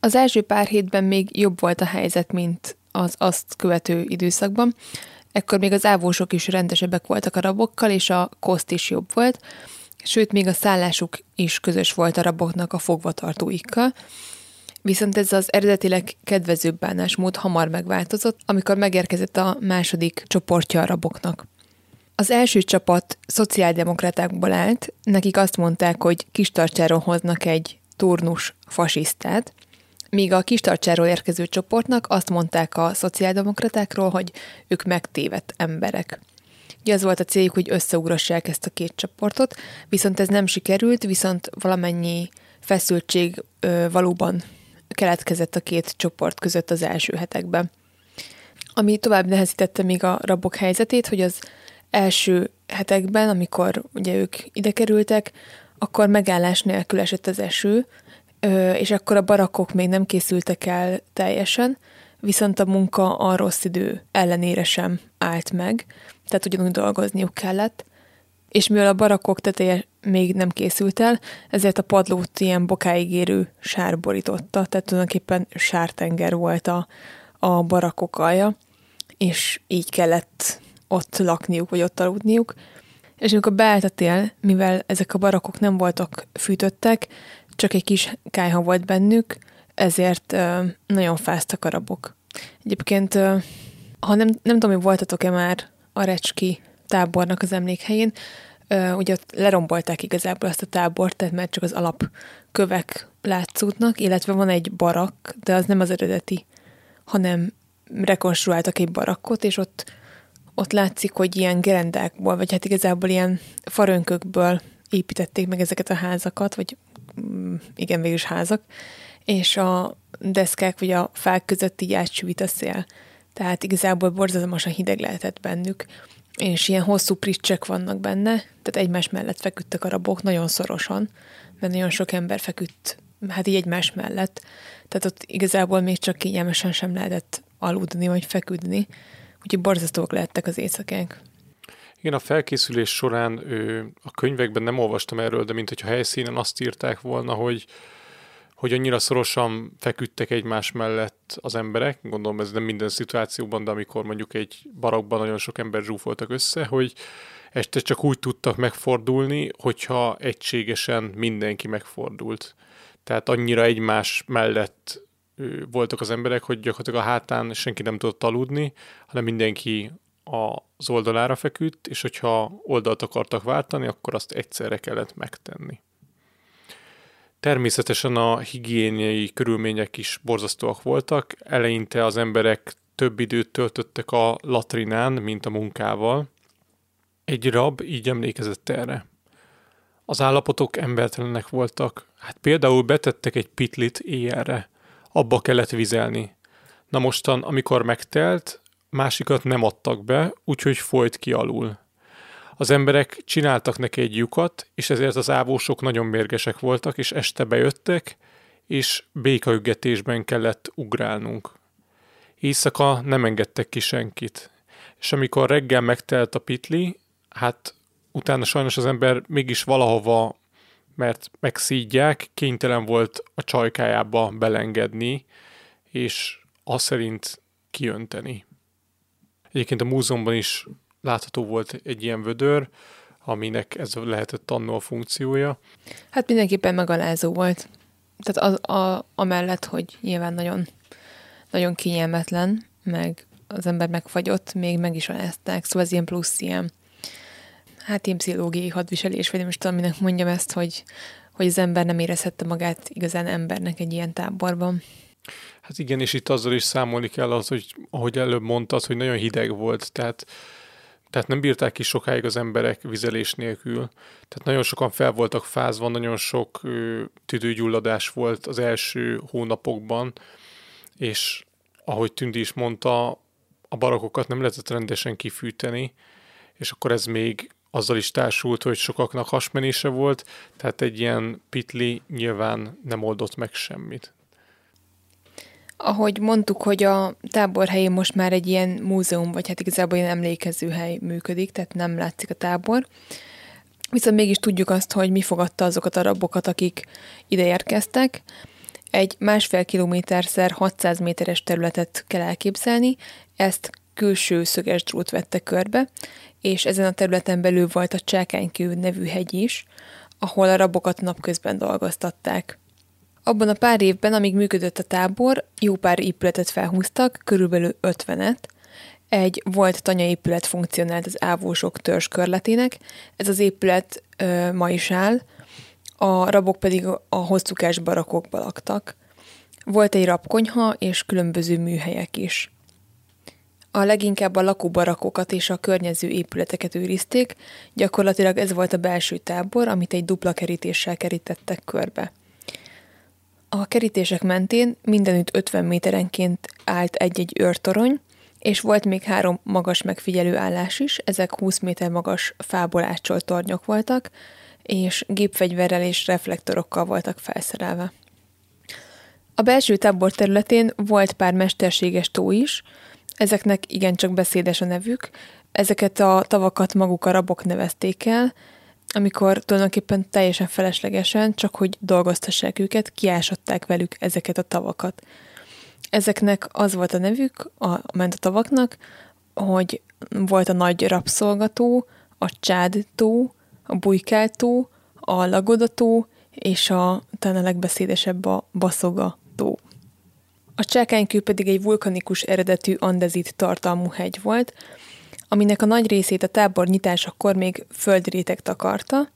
Az első pár hétben még jobb volt a helyzet, mint az azt követő időszakban. Ekkor még az ávósok is rendesebbek voltak a rabokkal, és a koszt is jobb volt, sőt, még a szállásuk is közös volt a raboknak a fogvatartóikkal. Viszont ez az eredetileg kedvezőbb bánásmód hamar megváltozott, amikor megérkezett a második csoportja a raboknak. Az első csapat szociáldemokratákból állt, nekik azt mondták, hogy Kistarcsáról hoznak egy turnus fasisztát, míg a Kistarcsáról érkező csoportnak azt mondták a szociáldemokratákról, hogy ők megtévedt emberek. Ugye az volt a céljuk, hogy összeugrassák ezt a két csoportot, viszont ez nem sikerült, viszont valamennyi feszültség ö, valóban keletkezett a két csoport között az első hetekben. Ami tovább nehezítette még a rabok helyzetét, hogy az első hetekben, amikor ugye ők ide kerültek, akkor megállás nélkül esett az eső, és akkor a barakok még nem készültek el teljesen, viszont a munka a rossz idő ellenére sem állt meg, tehát ugyanúgy dolgozniuk kellett, és mivel a barakok teteje még nem készült el, ezért a padlót ilyen bokáig érő sár borította, tehát tulajdonképpen sártenger volt a, a barakok alja, és így kellett ott lakniuk, vagy ott aludniuk. És amikor beállt a tél, mivel ezek a barakok nem voltak fűtöttek, csak egy kis kájha volt bennük, ezért uh, nagyon fáztak a rabok. Egyébként, uh, ha nem, nem tudom, hogy voltatok-e már a Recski tábornak az emlékhelyén, ugye ott lerombolták igazából azt a tábort, tehát mert csak az alapkövek látszódnak, illetve van egy barak, de az nem az eredeti, hanem rekonstruáltak egy barakkot, és ott, ott látszik, hogy ilyen gerendákból, vagy hát igazából ilyen farönkökből építették meg ezeket a házakat, vagy mm, igen, végül is házak, és a deszkák vagy a fák között így átsüvít a szél. Tehát igazából borzalmasan hideg lehetett bennük, és ilyen hosszú pricsek vannak benne, tehát egymás mellett feküdtek a rabok nagyon szorosan, mert nagyon sok ember feküdt, hát így egymás mellett, tehát ott igazából még csak kényelmesen sem lehetett aludni vagy feküdni, úgyhogy borzasztóak lehettek az éjszakák. Igen, a felkészülés során ő, a könyvekben nem olvastam erről, de mint hogyha helyszínen azt írták volna, hogy hogy annyira szorosan feküdtek egymás mellett az emberek, gondolom ez nem minden szituációban, de amikor mondjuk egy barakban nagyon sok ember zsúfoltak össze, hogy este csak úgy tudtak megfordulni, hogyha egységesen mindenki megfordult. Tehát annyira egymás mellett voltak az emberek, hogy gyakorlatilag a hátán senki nem tudott aludni, hanem mindenki az oldalára feküdt, és hogyha oldalt akartak váltani, akkor azt egyszerre kellett megtenni. Természetesen a higiéniai körülmények is borzasztóak voltak. Eleinte az emberek több időt töltöttek a latrinán, mint a munkával. Egy rab így emlékezett erre. Az állapotok embertelenek voltak. Hát például betettek egy pitlit éjjelre. Abba kellett vizelni. Na mostan, amikor megtelt, másikat nem adtak be, úgyhogy folyt ki alul. Az emberek csináltak neki egy lyukat, és ezért az ávósok nagyon mérgesek voltak, és este bejöttek, és békaüggetésben kellett ugrálnunk. Éjszaka nem engedtek ki senkit. És amikor reggel megtelt a pitli, hát utána sajnos az ember mégis valahova, mert megszídják, kénytelen volt a csajkájába belengedni, és azt szerint kiönteni. Egyébként a múzeumban is látható volt egy ilyen vödör, aminek ez lehetett annó a funkciója. Hát mindenképpen megalázó volt. Tehát az, a, amellett, hogy nyilván nagyon, nagyon kényelmetlen, meg az ember megfagyott, még meg is alázták, szóval ez ilyen plusz ilyen, hát ilyen pszichológiai hadviselés, vagy nem is tudom, minek mondjam ezt, hogy, hogy az ember nem érezhette magát igazán embernek egy ilyen táborban. Hát igen, és itt azzal is számolni kell az, hogy ahogy előbb mondtad, hogy nagyon hideg volt, tehát tehát nem bírták ki sokáig az emberek vizelés nélkül. Tehát nagyon sokan fel voltak fázva, nagyon sok ö, tüdőgyulladás volt az első hónapokban, és ahogy Tündi is mondta, a barakokat nem lehetett rendesen kifűteni, és akkor ez még azzal is társult, hogy sokaknak hasmenése volt, tehát egy ilyen pitli nyilván nem oldott meg semmit. Ahogy mondtuk, hogy a tábor helyén most már egy ilyen múzeum, vagy hát igazából ilyen emlékezőhely működik, tehát nem látszik a tábor. Viszont mégis tudjuk azt, hogy mi fogadta azokat a rabokat, akik ide érkeztek. Egy másfél kilométerszer 600 méteres területet kell elképzelni, ezt külső szöges drót vette körbe, és ezen a területen belül volt a Csákánykő nevű hegy is, ahol a rabokat napközben dolgoztatták. Abban a pár évben, amíg működött a tábor, jó pár épületet felhúztak, körülbelül 50-et. Egy volt tanyaépület funkcionált az ávósok törzs körletének, ez az épület ö, ma is áll, a rabok pedig a hosszúkás barakokba laktak. Volt egy rabkonyha és különböző műhelyek is. A leginkább a lakóbarakokat és a környező épületeket őrizték, gyakorlatilag ez volt a belső tábor, amit egy dupla kerítéssel kerítettek körbe. A kerítések mentén mindenütt 50 méterenként állt egy-egy őrtorony, és volt még három magas megfigyelő állás is, ezek 20 méter magas fából átcsolt tornyok voltak, és gépfegyverrel és reflektorokkal voltak felszerelve. A belső tábor területén volt pár mesterséges tó is, ezeknek igencsak beszédes a nevük, ezeket a tavakat maguk a rabok nevezték el, amikor tulajdonképpen teljesen feleslegesen, csak hogy dolgoztassák őket, kiásották velük ezeket a tavakat. Ezeknek az volt a nevük, a, ment a tavaknak, hogy volt a nagy rabszolgató, a csádtó, a bujkáltó, a lagodató, és a talán a legbeszédesebb a baszogató. A csákánykő pedig egy vulkanikus eredetű andezit tartalmú hegy volt, aminek a nagy részét a tábor nyitásakor még földréteg takarta,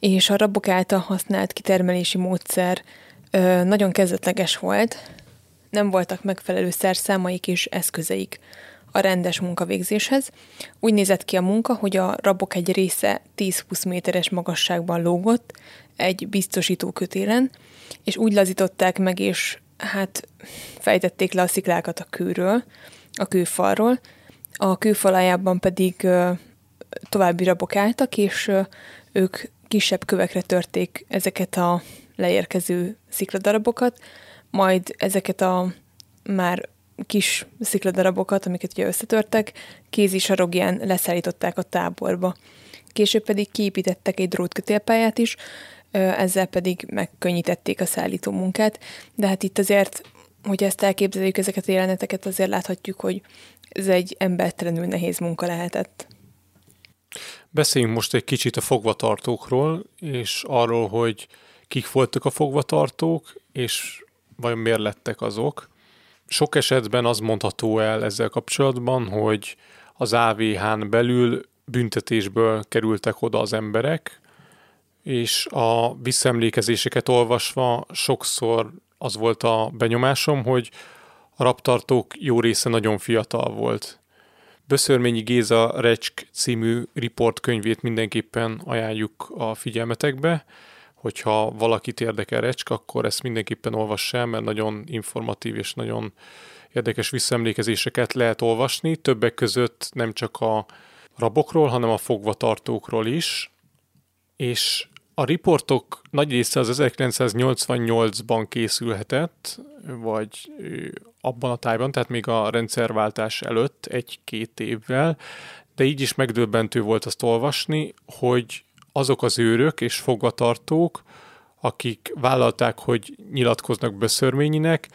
és a rabok által használt kitermelési módszer ö, nagyon kezdetleges volt, nem voltak megfelelő szerszámaik és eszközeik a rendes munkavégzéshez. Úgy nézett ki a munka, hogy a rabok egy része 10-20 méteres magasságban lógott egy biztosító kötélen, és úgy lazították meg, és hát fejtették le a sziklákat a kőről, a kőfalról, a kőfalajában pedig további rabok álltak, és ők kisebb kövekre törték ezeket a leérkező szikladarabokat, majd ezeket a már kis szikladarabokat, amiket ugye összetörtek, kézi sarogján leszállították a táborba. Később pedig kiépítettek egy drótkötélpályát is, ezzel pedig megkönnyítették a szállító munkát, de hát itt azért, hogy ezt elképzeljük, ezeket a jeleneteket, azért láthatjuk, hogy ez egy embertelenül nehéz munka lehetett. Beszéljünk most egy kicsit a fogvatartókról, és arról, hogy kik voltak a fogvatartók, és vajon miért lettek azok. Sok esetben az mondható el ezzel kapcsolatban, hogy az AVH-n belül büntetésből kerültek oda az emberek, és a visszaemlékezéseket olvasva sokszor az volt a benyomásom, hogy a raptartók jó része nagyon fiatal volt. Böszörményi Géza Recsk című riportkönyvét mindenképpen ajánljuk a figyelmetekbe, hogyha valakit érdekel Recsk, akkor ezt mindenképpen olvass el, mert nagyon informatív és nagyon érdekes visszaemlékezéseket lehet olvasni, többek között nem csak a rabokról, hanem a fogvatartókról is, és a riportok nagy része az 1988-ban készülhetett, vagy abban a tájban, tehát még a rendszerváltás előtt egy-két évvel, de így is megdöbbentő volt azt olvasni, hogy azok az őrök és fogvatartók, akik vállalták, hogy nyilatkoznak Böszörményinek,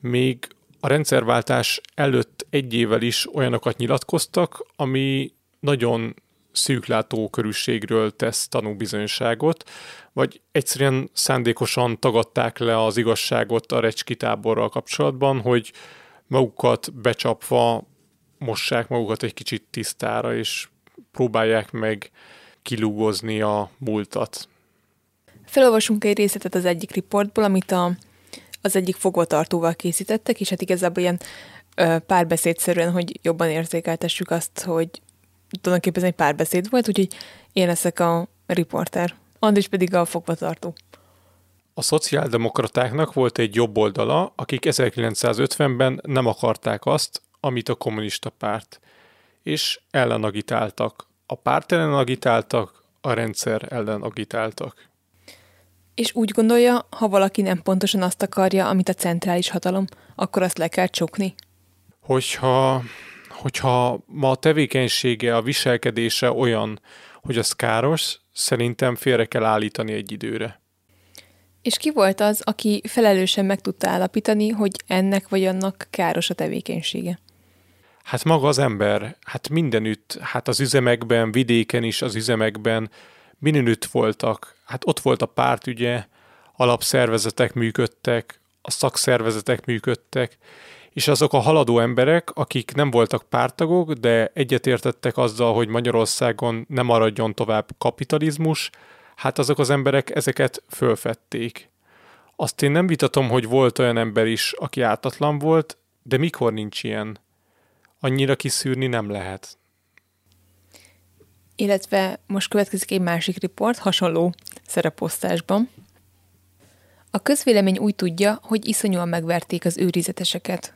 még a rendszerváltás előtt egy évvel is olyanokat nyilatkoztak, ami nagyon szűklátó körülségről tesz tanúbizonyságot, vagy egyszerűen szándékosan tagadták le az igazságot a recski táborral kapcsolatban, hogy magukat becsapva mossák magukat egy kicsit tisztára, és próbálják meg kilúgozni a múltat. Felolvasunk egy részletet az egyik riportból, amit a, az egyik fogvatartóval készítettek, és hát igazából ilyen ö, párbeszédszerűen, hogy jobban érzékeltessük azt, hogy tulajdonképpen egy párbeszéd volt, úgyhogy én leszek a riporter. Andris pedig a fogvatartó. A szociáldemokratáknak volt egy jobb oldala, akik 1950-ben nem akarták azt, amit a kommunista párt, és ellenagitáltak. A párt ellen agitáltak, a rendszer ellen agitáltak. És úgy gondolja, ha valaki nem pontosan azt akarja, amit a centrális hatalom, akkor azt le kell csukni. Hogyha, hogyha ma a tevékenysége, a viselkedése olyan, hogy az káros, szerintem félre kell állítani egy időre. És ki volt az, aki felelősen meg tudta állapítani, hogy ennek vagy annak káros a tevékenysége? Hát maga az ember, hát mindenütt, hát az üzemekben, vidéken is, az üzemekben, mindenütt voltak. Hát ott volt a párt, ugye, alapszervezetek működtek, a szakszervezetek működtek, és azok a haladó emberek, akik nem voltak pártagok, de egyetértettek azzal, hogy Magyarországon nem maradjon tovább kapitalizmus, hát azok az emberek ezeket fölfedték. Azt én nem vitatom, hogy volt olyan ember is, aki ártatlan volt, de mikor nincs ilyen? Annyira kiszűrni nem lehet. Illetve most következik egy másik riport, hasonló szereposztásban. A közvélemény úgy tudja, hogy iszonyúan megverték az őrizeteseket.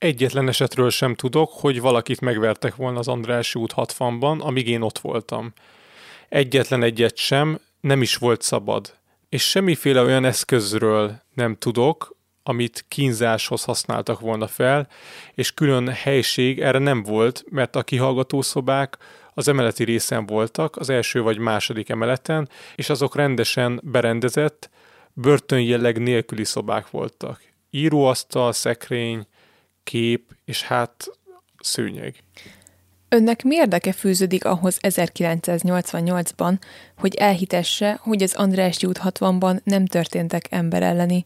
Egyetlen esetről sem tudok, hogy valakit megvertek volna az Andrássy út 60-ban, amíg én ott voltam. Egyetlen egyet sem, nem is volt szabad. És semmiféle olyan eszközről nem tudok, amit kínzáshoz használtak volna fel, és külön helység erre nem volt, mert a kihallgatószobák az emeleti részen voltak, az első vagy második emeleten, és azok rendesen berendezett, börtönjelleg nélküli szobák voltak. Íróasztal, szekrény, kép, és hát szőnyeg. Önnek mi érdeke fűződik ahhoz 1988-ban, hogy elhitesse, hogy az András út 60-ban nem történtek ember elleni?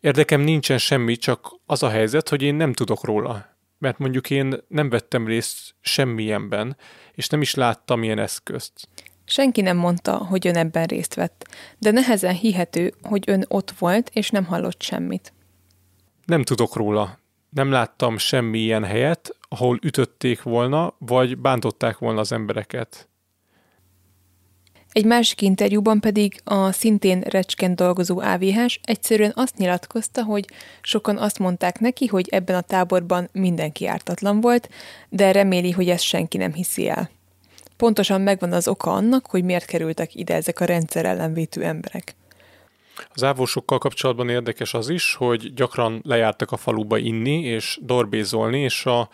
Érdekem nincsen semmi, csak az a helyzet, hogy én nem tudok róla. Mert mondjuk én nem vettem részt semmilyenben, és nem is láttam ilyen eszközt. Senki nem mondta, hogy ön ebben részt vett, de nehezen hihető, hogy ön ott volt, és nem hallott semmit. Nem tudok róla. Nem láttam semmi ilyen helyet, ahol ütötték volna, vagy bántották volna az embereket. Egy másik interjúban pedig a szintén recsken dolgozó AVH-s egyszerűen azt nyilatkozta, hogy sokan azt mondták neki, hogy ebben a táborban mindenki ártatlan volt, de reméli, hogy ezt senki nem hiszi el. Pontosan megvan az oka annak, hogy miért kerültek ide ezek a rendszer ellenvétő emberek. Az ávósokkal kapcsolatban érdekes az is, hogy gyakran lejártak a faluba inni és dorbézolni, és a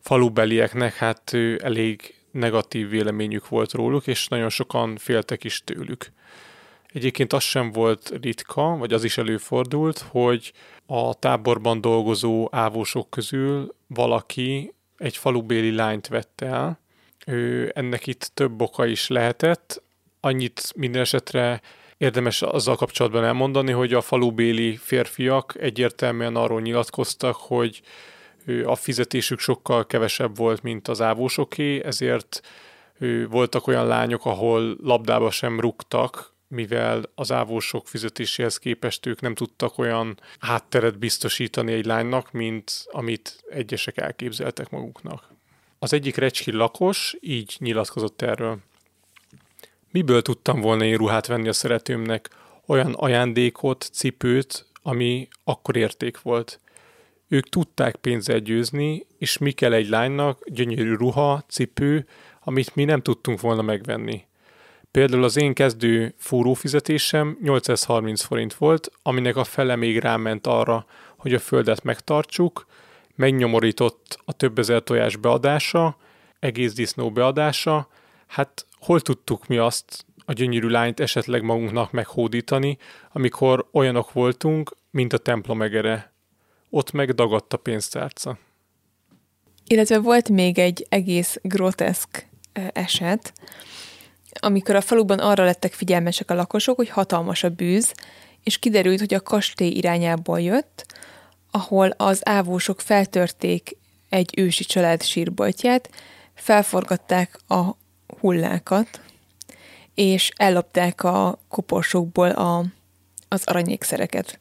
falubelieknek hát elég negatív véleményük volt róluk, és nagyon sokan féltek is tőlük. Egyébként az sem volt ritka, vagy az is előfordult, hogy a táborban dolgozó ávósok közül valaki egy falubéli lányt vett el. Ő, ennek itt több oka is lehetett. Annyit minden esetre érdemes azzal kapcsolatban elmondani, hogy a falubéli férfiak egyértelműen arról nyilatkoztak, hogy a fizetésük sokkal kevesebb volt, mint az ávósoké, ezért voltak olyan lányok, ahol labdába sem rúgtak, mivel az ávósok fizetéséhez képest ők nem tudtak olyan hátteret biztosítani egy lánynak, mint amit egyesek elképzeltek maguknak. Az egyik recski lakos így nyilatkozott erről. Miből tudtam volna én ruhát venni a szeretőmnek, olyan ajándékot, cipőt, ami akkor érték volt. Ők tudták pénzzel győzni, és mi kell egy lánynak, gyönyörű ruha, cipő, amit mi nem tudtunk volna megvenni. Például az én kezdő fúrófizetésem 830 forint volt, aminek a fele még ráment arra, hogy a földet megtartsuk, megnyomorított a több ezer tojás beadása, egész disznó beadása, hát hol tudtuk mi azt, a gyönyörű lányt esetleg magunknak meghódítani, amikor olyanok voltunk, mint a templomegere ott meg dagadt a pénztárca. Illetve volt még egy egész groteszk eset, amikor a faluban arra lettek figyelmesek a lakosok, hogy hatalmas a bűz, és kiderült, hogy a kastély irányából jött, ahol az ávósok feltörték egy ősi család sírboltját, felforgatták a hullákat, és ellopták a koporsókból a, az aranyékszereket.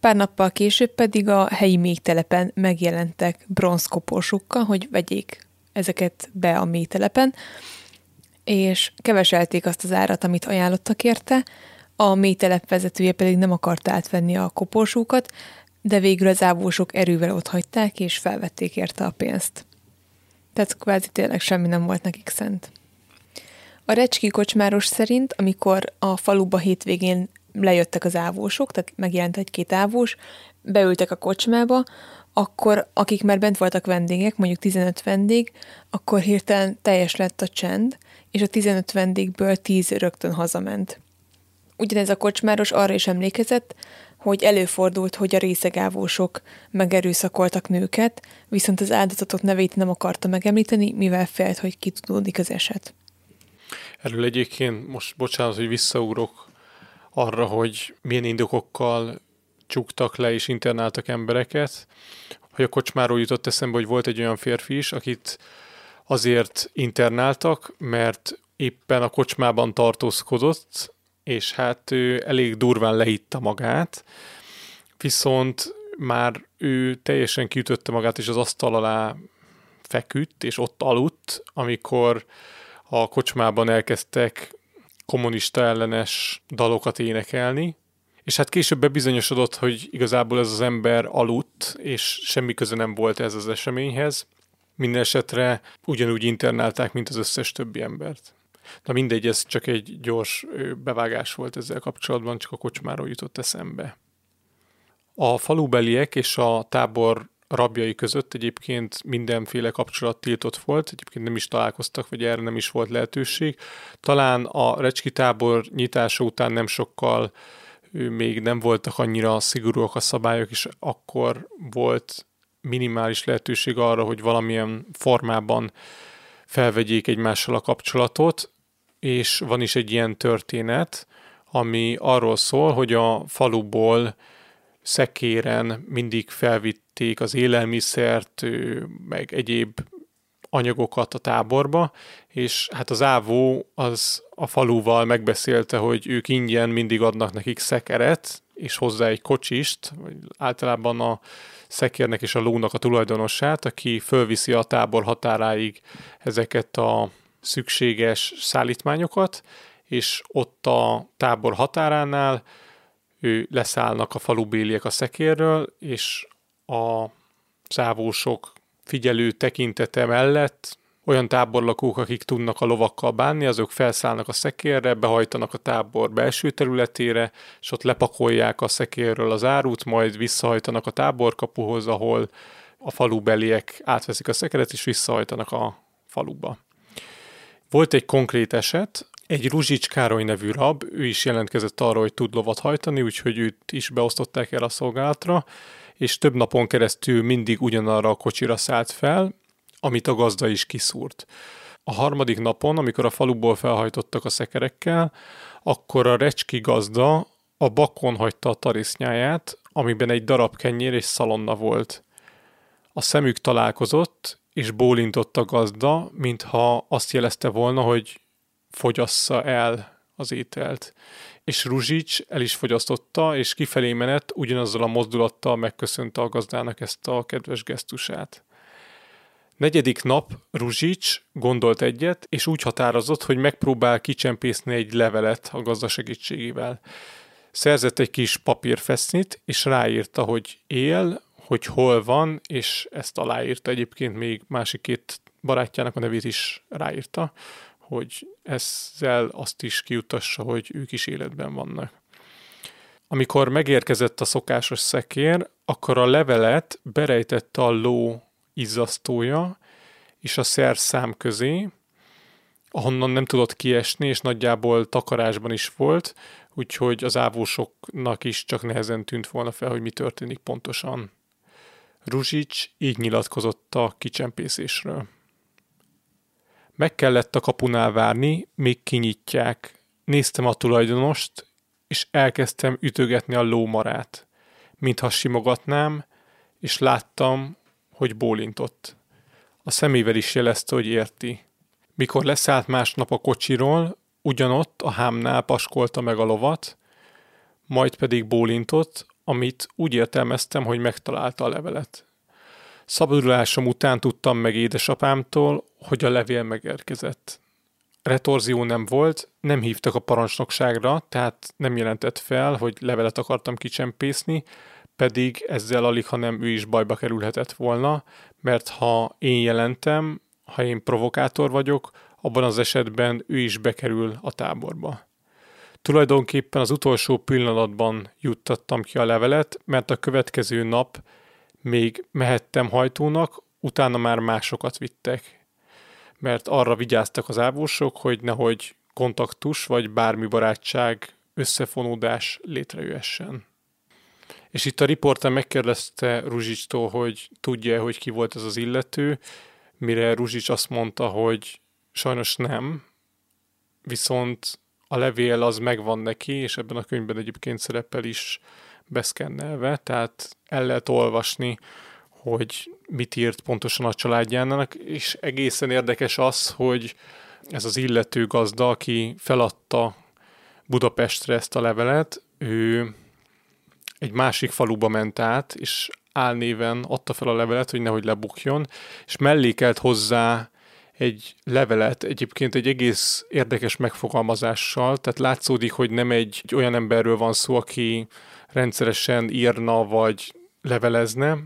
Pár nappal később pedig a helyi méhtelepen megjelentek bronzkoporsokkal, hogy vegyék ezeket be a méhtelepen, és keveselték azt az árat, amit ajánlottak érte, a mélytelep vezetője pedig nem akart átvenni a koporsókat, de végül az ávósok erővel ott hagyták, és felvették érte a pénzt. Tehát kvázi tényleg semmi nem volt nekik szent. A recski kocsmáros szerint, amikor a faluba hétvégén lejöttek az ávósok, tehát megjelent egy-két ávós, beültek a kocsmába, akkor akik már bent voltak vendégek, mondjuk 15 vendég, akkor hirtelen teljes lett a csend, és a 15 vendégből 10 rögtön hazament. Ugyanez a kocsmáros arra is emlékezett, hogy előfordult, hogy a részegávósok megerőszakoltak nőket, viszont az áldozatok nevét nem akarta megemlíteni, mivel félt, hogy kitudódik az eset. Erről egyébként most bocsánat, hogy visszaugrok arra, hogy milyen indokokkal csuktak le és internáltak embereket, hogy a kocsmáról jutott eszembe, hogy volt egy olyan férfi is, akit azért internáltak, mert éppen a kocsmában tartózkodott, és hát ő elég durván lehitta magát, viszont már ő teljesen kiütötte magát, és az asztal alá feküdt, és ott aludt, amikor a kocsmában elkezdtek kommunista ellenes dalokat énekelni, és hát később bebizonyosodott, hogy igazából ez az ember aludt, és semmi köze nem volt ez az eseményhez. Minden ugyanúgy internálták, mint az összes többi embert. Na mindegy, ez csak egy gyors bevágás volt ezzel kapcsolatban, csak a kocsmáról jutott eszembe. A falubeliek és a tábor rabjai között egyébként mindenféle kapcsolat tiltott volt, egyébként nem is találkoztak, vagy erre nem is volt lehetőség. Talán a Recski tábor nyitása után nem sokkal még nem voltak annyira szigorúak a szabályok, és akkor volt minimális lehetőség arra, hogy valamilyen formában felvegyék egymással a kapcsolatot, és van is egy ilyen történet, ami arról szól, hogy a faluból szekéren mindig felvitték az élelmiszert, meg egyéb anyagokat a táborba, és hát az ávó az a faluval megbeszélte, hogy ők ingyen mindig adnak nekik szekeret, és hozzá egy kocsist, vagy általában a szekérnek és a lónak a tulajdonosát, aki fölviszi a tábor határáig ezeket a szükséges szállítmányokat, és ott a tábor határánál ő leszállnak a falubéliek a szekérről, és a szávósok figyelő tekintete mellett olyan táborlakók, akik tudnak a lovakkal bánni, azok felszállnak a szekérre, behajtanak a tábor belső területére, és ott lepakolják a szekérről az árut, majd visszahajtanak a táborkapuhoz, ahol a falubeliek átveszik a szekeret, és visszahajtanak a faluba. Volt egy konkrét eset, egy Ruzsics Károly nevű rab, ő is jelentkezett arra, hogy tud lovat hajtani, úgyhogy őt is beosztották el a szolgálatra, és több napon keresztül mindig ugyanarra a kocsira szállt fel, amit a gazda is kiszúrt. A harmadik napon, amikor a faluból felhajtottak a szekerekkel, akkor a recski gazda a bakon hagyta a tarisznyáját, amiben egy darab kenyér és szalonna volt. A szemük találkozott, és bólintott a gazda, mintha azt jelezte volna, hogy fogyassza el az ételt. És Ruzsics el is fogyasztotta, és kifelé menet ugyanazzal a mozdulattal megköszönte a gazdának ezt a kedves gesztusát. Negyedik nap Ruzsics gondolt egyet, és úgy határozott, hogy megpróbál kicsempészni egy levelet a gazda segítségével. Szerzett egy kis papírfesznit, és ráírta, hogy él, hogy hol van, és ezt aláírta egyébként még másik két barátjának a nevét is ráírta, hogy ezzel azt is kiutassa, hogy ők is életben vannak. Amikor megérkezett a szokásos szekér, akkor a levelet berejtette a ló izzasztója és a szám közé, ahonnan nem tudott kiesni, és nagyjából takarásban is volt, úgyhogy az ávósoknak is csak nehezen tűnt volna fel, hogy mi történik pontosan. Ruzsics így nyilatkozott a kicsempészésről. Meg kellett a kapunál várni, még kinyitják. Néztem a tulajdonost, és elkezdtem ütögetni a lómarát, mintha simogatnám, és láttam, hogy bólintott. A szemével is jelezte, hogy érti. Mikor leszállt másnap a kocsiról, ugyanott a hámnál paskolta meg a lovat, majd pedig bólintott, amit úgy értelmeztem, hogy megtalálta a levelet. Szabadulásom után tudtam meg édesapámtól, hogy a levél megérkezett. Retorzió nem volt, nem hívtak a parancsnokságra, tehát nem jelentett fel, hogy levelet akartam kicsempészni, pedig ezzel alig, ha nem ő is bajba kerülhetett volna, mert ha én jelentem, ha én provokátor vagyok, abban az esetben ő is bekerül a táborba. Tulajdonképpen az utolsó pillanatban juttattam ki a levelet, mert a következő nap még mehettem hajtónak, utána már másokat vittek. Mert arra vigyáztak az ávósok, hogy nehogy kontaktus vagy bármi barátság, összefonódás létrejöhessen. És itt a riporter megkérdezte Ruzsicstól, hogy tudja hogy ki volt ez az illető, mire Ruzsics azt mondta, hogy sajnos nem, viszont a levél az megvan neki, és ebben a könyvben egyébként szerepel is beszkennelve, tehát el lehet olvasni, hogy mit írt pontosan a családjának, és egészen érdekes az, hogy ez az illető gazda, aki feladta Budapestre ezt a levelet, ő egy másik faluba ment át, és álnéven adta fel a levelet, hogy nehogy lebukjon, és mellékelt hozzá egy levelet, egyébként egy egész érdekes megfogalmazással, tehát látszódik, hogy nem egy, egy olyan emberről van szó, aki rendszeresen írna vagy levelezne,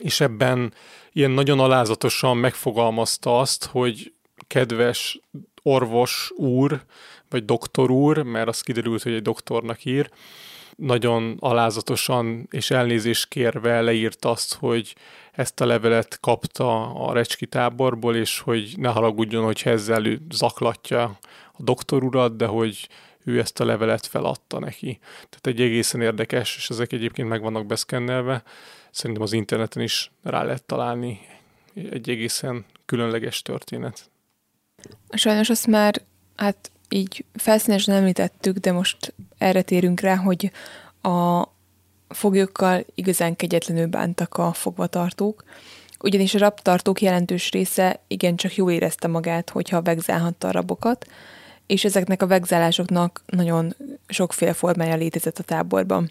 és ebben ilyen nagyon alázatosan megfogalmazta azt, hogy kedves orvos úr, vagy doktor úr, mert az kiderült, hogy egy doktornak ír, nagyon alázatosan és elnézést kérve leírt azt, hogy ezt a levelet kapta a Recski táborból, és hogy ne haragudjon, hogy ezzel zaklatja a doktor urat, de hogy ő ezt a levelet feladta neki. Tehát egy egészen érdekes, és ezek egyébként meg vannak beszkennelve. Szerintem az interneten is rá lehet találni egy egészen különleges történet. Sajnos azt már hát így felszínesen említettük, de most erre térünk rá, hogy a foglyokkal igazán kegyetlenül bántak a fogvatartók, ugyanis a rabtartók jelentős része igencsak jól érezte magát, hogyha vegzálhatta a rabokat, és ezeknek a vegzálásoknak nagyon sokféle formája létezett a táborban.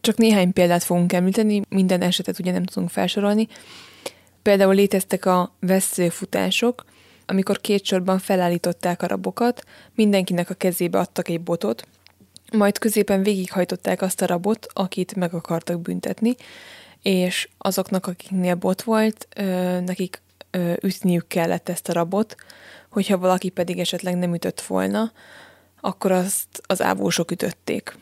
Csak néhány példát fogunk említeni, minden esetet ugye nem tudunk felsorolni. Például léteztek a veszőfutások, amikor két sorban felállították a rabokat, mindenkinek a kezébe adtak egy botot, majd középen végighajtották azt a rabot, akit meg akartak büntetni, és azoknak, akiknél bot volt, nekik ütniük kellett ezt a rabot, hogyha valaki pedig esetleg nem ütött volna, akkor azt az ávósok ütötték.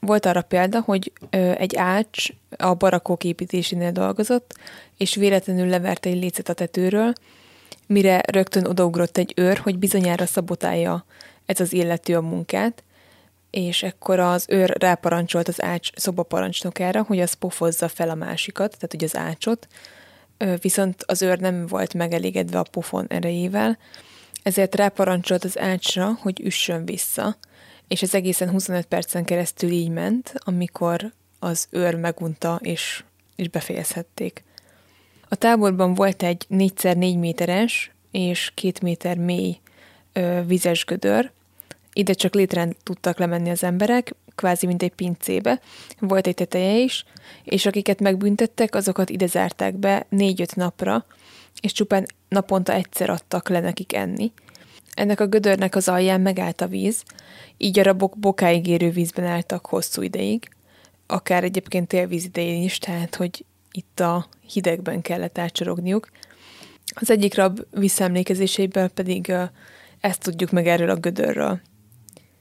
Volt arra példa, hogy egy ács a barakok építésénél dolgozott, és véletlenül levert egy lécet a tetőről, mire rögtön odaugrott egy őr, hogy bizonyára szabotálja ez az illető a munkát, és ekkor az őr ráparancsolt az ács szobaparancsnokára, hogy az pofozza fel a másikat, tehát hogy az ácsot, viszont az őr nem volt megelégedve a pofon erejével, ezért ráparancsolt az ácsra, hogy üssön vissza, és ez egészen 25 percen keresztül így ment, amikor az őr megunta, és, és befejezhették. A táborban volt egy 4x4 méteres és 2 méter mély ö, vizes gödör, ide csak létrán tudtak lemenni az emberek, kvázi mint egy pincébe, volt egy teteje is, és akiket megbüntettek, azokat ide zárták be négy-öt napra, és csupán naponta egyszer adtak le nekik enni. Ennek a gödörnek az alján megállt a víz, így a rabok bokáig érő vízben álltak hosszú ideig, akár egyébként télvíz idején is, tehát hogy itt a hidegben kellett átcsorogniuk. Az egyik rab visszaemlékezéséből pedig ezt tudjuk meg erről a gödörről.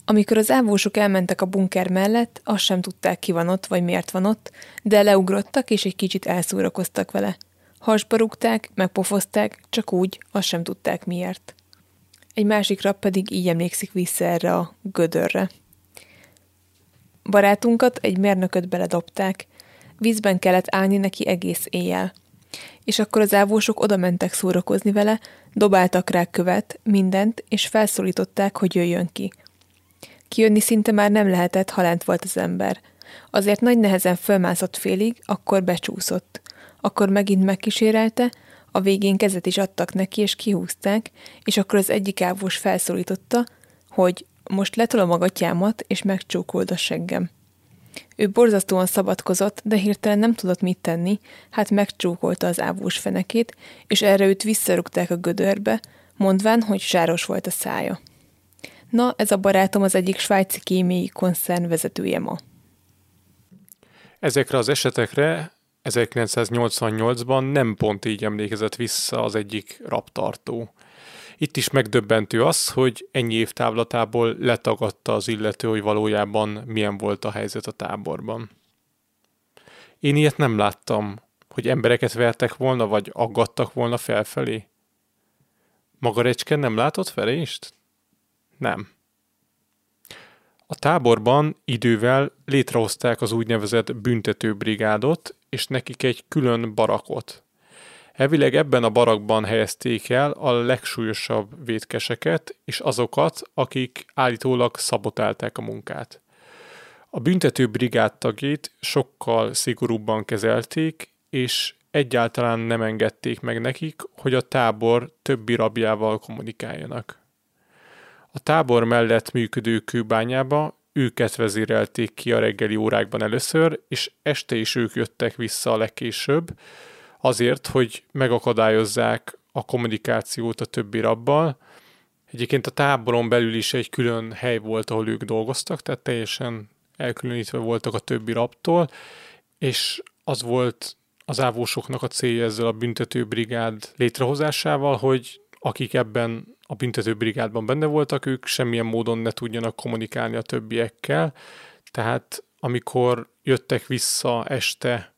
Amikor az ávósok elmentek a bunker mellett, azt sem tudták, ki van ott, vagy miért van ott, de leugrottak, és egy kicsit elszórakoztak vele. Hasba rúgták, megpofozták, csak úgy, azt sem tudták miért. Egy másik rab pedig így emlékszik vissza erre a gödörre. Barátunkat, egy mérnököt beledobták, vízben kellett állni neki egész éjjel. És akkor az ávósok oda mentek szórakozni vele, dobáltak rá követ, mindent, és felszólították, hogy jöjjön ki – Kijönni szinte már nem lehetett, ha lent volt az ember. Azért nagy nehezen fölmászott félig, akkor becsúszott. Akkor megint megkísérelte, a végén kezet is adtak neki, és kihúzták, és akkor az egyik ávós felszólította, hogy most letolom a gatyámat, és megcsókold a seggem. Ő borzasztóan szabadkozott, de hirtelen nem tudott mit tenni, hát megcsókolta az ávós fenekét, és erre őt visszarugták a gödörbe, mondván, hogy sáros volt a szája. Na, ez a barátom az egyik svájci kémiai koncern vezetője ma. Ezekre az esetekre 1988-ban nem pont így emlékezett vissza az egyik raptartó. Itt is megdöbbentő az, hogy ennyi év távlatából letagadta az illető, hogy valójában milyen volt a helyzet a táborban. Én ilyet nem láttam, hogy embereket vertek volna, vagy aggattak volna felfelé. Maga Recske nem látott felést? Nem. A táborban idővel létrehozták az úgynevezett büntetőbrigádot, és nekik egy külön barakot. Elvileg ebben a barakban helyezték el a legsúlyosabb vétkeseket, és azokat, akik állítólag szabotálták a munkát. A büntető brigád tagjét sokkal szigorúbban kezelték, és egyáltalán nem engedték meg nekik, hogy a tábor többi rabjával kommunikáljanak. A tábor mellett működő kőbányába őket vezérelték ki a reggeli órákban először, és este is ők jöttek vissza a legkésőbb, azért, hogy megakadályozzák a kommunikációt a többi rabbal. Egyébként a táboron belül is egy külön hely volt, ahol ők dolgoztak, tehát teljesen elkülönítve voltak a többi rabtól, és az volt az ávósoknak a célja ezzel a büntetőbrigád létrehozásával, hogy akik ebben a büntetőbrigádban benne voltak, ők semmilyen módon ne tudjanak kommunikálni a többiekkel, tehát amikor jöttek vissza este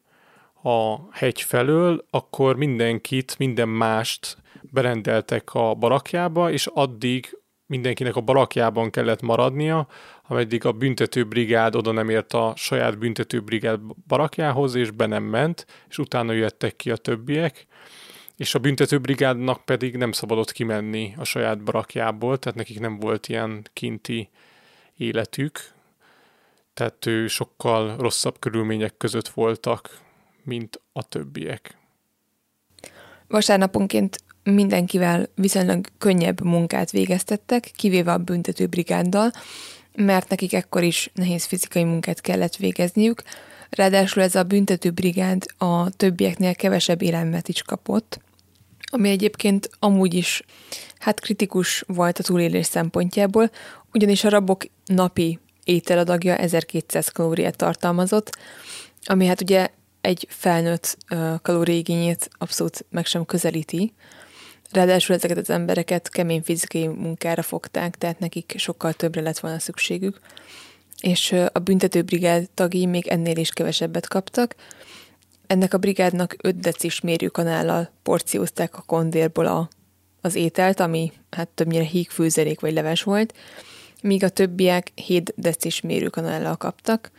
a hegy felől, akkor mindenkit, minden mást berendeltek a barakjába, és addig mindenkinek a barakjában kellett maradnia, ameddig a büntetőbrigád oda nem ért a saját büntetőbrigád barakjához, és be nem ment, és utána jöttek ki a többiek, és a büntetőbrigádnak pedig nem szabadott kimenni a saját barakjából, tehát nekik nem volt ilyen kinti életük, tehát ő sokkal rosszabb körülmények között voltak, mint a többiek. Vasárnaponként mindenkivel viszonylag könnyebb munkát végeztettek, kivéve a büntetőbrigáddal, mert nekik ekkor is nehéz fizikai munkát kellett végezniük, ráadásul ez a büntetőbrigád a többieknél kevesebb élelmet is kapott, ami egyébként amúgy is hát kritikus volt a túlélés szempontjából, ugyanis a rabok napi ételadagja 1200 kalóriát tartalmazott, ami hát ugye egy felnőtt kalóriigényét abszolút meg sem közelíti. Ráadásul ezeket az embereket kemény fizikai munkára fogták, tehát nekik sokkal többre lett volna szükségük. És a büntetőbrigád tagjai még ennél is kevesebbet kaptak, ennek a brigádnak 5 decis mérőkanállal porciózták a kondérból a, az ételt, ami hát többnyire híg főzelék vagy leves volt, míg a többiek 7 decis mérőkanállal kaptak.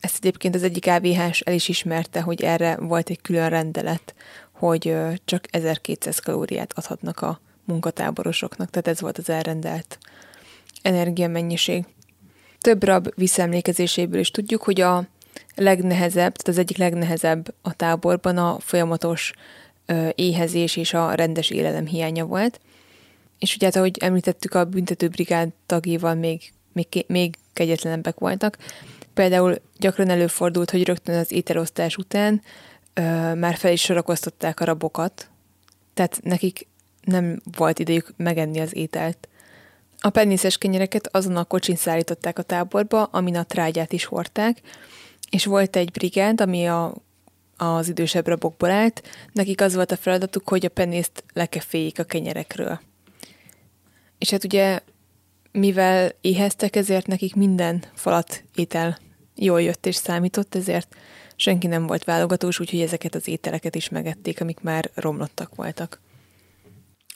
Ezt egyébként az egyik AVH-s el is ismerte, hogy erre volt egy külön rendelet, hogy csak 1200 kalóriát adhatnak a munkatáborosoknak, tehát ez volt az elrendelt energiamennyiség. Több rab visszaemlékezéséből is tudjuk, hogy a legnehezebb, tehát az egyik legnehezebb a táborban a folyamatos éhezés és a rendes élelem hiánya volt. És ugye, hát, ahogy említettük, a büntetőbrigád tagjával még, még, még kegyetlenebbek voltak. Például gyakran előfordult, hogy rögtön az ételosztás után ö, már fel is sorakoztatták a rabokat, tehát nekik nem volt idejük megenni az ételt. A pennészes kenyereket azon a kocsin szállították a táborba, amin a trágyát is hordták, és volt egy brigád, ami a, az idősebb rabokból állt, nekik az volt a feladatuk, hogy a penészt lekeféljék a kenyerekről. És hát ugye, mivel éheztek, ezért nekik minden falat étel jól jött és számított, ezért senki nem volt válogatós, úgyhogy ezeket az ételeket is megették, amik már romlottak voltak.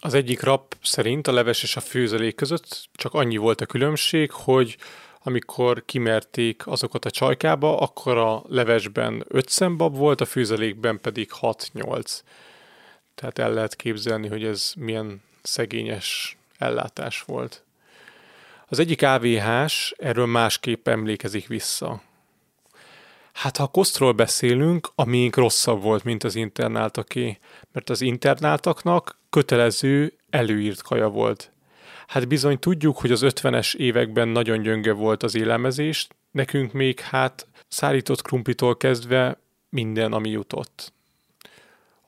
Az egyik rap szerint a leves és a főzelék között csak annyi volt a különbség, hogy amikor kimerték azokat a csajkába, akkor a levesben 5 szembab volt, a főzelékben pedig 6-8. Tehát el lehet képzelni, hogy ez milyen szegényes ellátás volt. Az egyik AVH-s erről másképp emlékezik vissza. Hát ha a kosztról beszélünk, a miénk rosszabb volt, mint az internáltaké, mert az internáltaknak kötelező előírt kaja volt. Hát bizony tudjuk, hogy az 50-es években nagyon gyönge volt az élelmezés, nekünk még hát szárított krumplitól kezdve minden, ami jutott.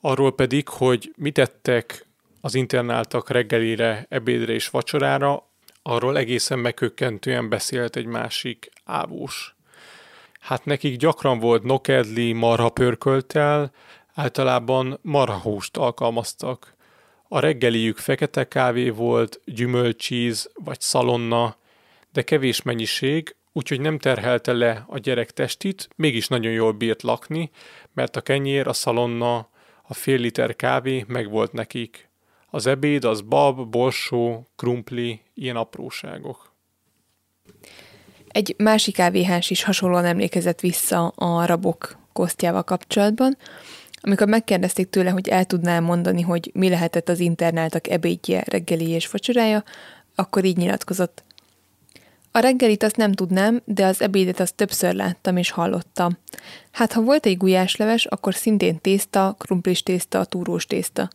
Arról pedig, hogy mit tettek az internáltak reggelire, ebédre és vacsorára, arról egészen megkökkentően beszélt egy másik ávós. Hát nekik gyakran volt nokedli, marha pörköltel, általában marhahúst alkalmaztak. A reggeliük fekete kávé volt, gyümölcsíz vagy szalonna, de kevés mennyiség, úgyhogy nem terhelte le a gyerek testit, mégis nagyon jól bírt lakni, mert a kenyér, a szalonna, a fél liter kávé megvolt nekik. Az ebéd az bab, borsó, krumpli, ilyen apróságok. Egy másik kávéhás is hasonlóan emlékezett vissza a rabok kosztjával kapcsolatban. Amikor megkérdezték tőle, hogy el tudná mondani, hogy mi lehetett az internáltak ebédje, reggeli és vacsorája, akkor így nyilatkozott. A reggelit azt nem tudnám, de az ebédet azt többször láttam és hallottam. Hát ha volt egy gulyásleves, akkor szintén tészta, krumplis tészta, túrós tészta.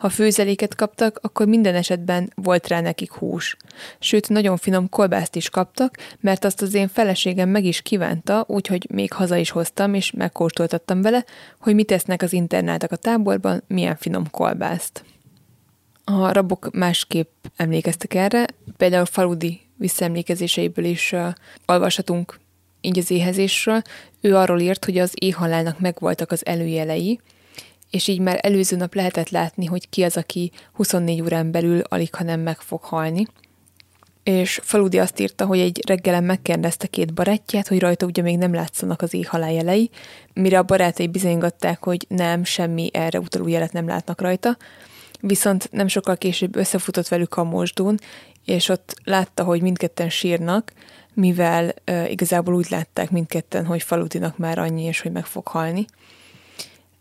Ha főzeléket kaptak, akkor minden esetben volt rá nekik hús. Sőt, nagyon finom kolbászt is kaptak, mert azt az én feleségem meg is kívánta, úgyhogy még haza is hoztam, és megkóstoltattam vele, hogy mit tesznek az internátok a táborban, milyen finom kolbászt. A rabok másképp emlékeztek erre, például Faludi visszaemlékezéseiből is uh, olvashatunk így az éhezésről. Ő arról írt, hogy az éhhalálnak megvoltak az előjelei, és így már előző nap lehetett látni, hogy ki az, aki 24 órán belül alig, ha nem meg fog halni. És Faludi azt írta, hogy egy reggelen megkérdezte két barátját, hogy rajta ugye még nem látszanak az éhhalál jelei, mire a barátai bizonygatták, hogy nem, semmi erre utaló jelet nem látnak rajta, viszont nem sokkal később összefutott velük a mosdón, és ott látta, hogy mindketten sírnak, mivel uh, igazából úgy látták mindketten, hogy Faludinak már annyi, és hogy meg fog halni.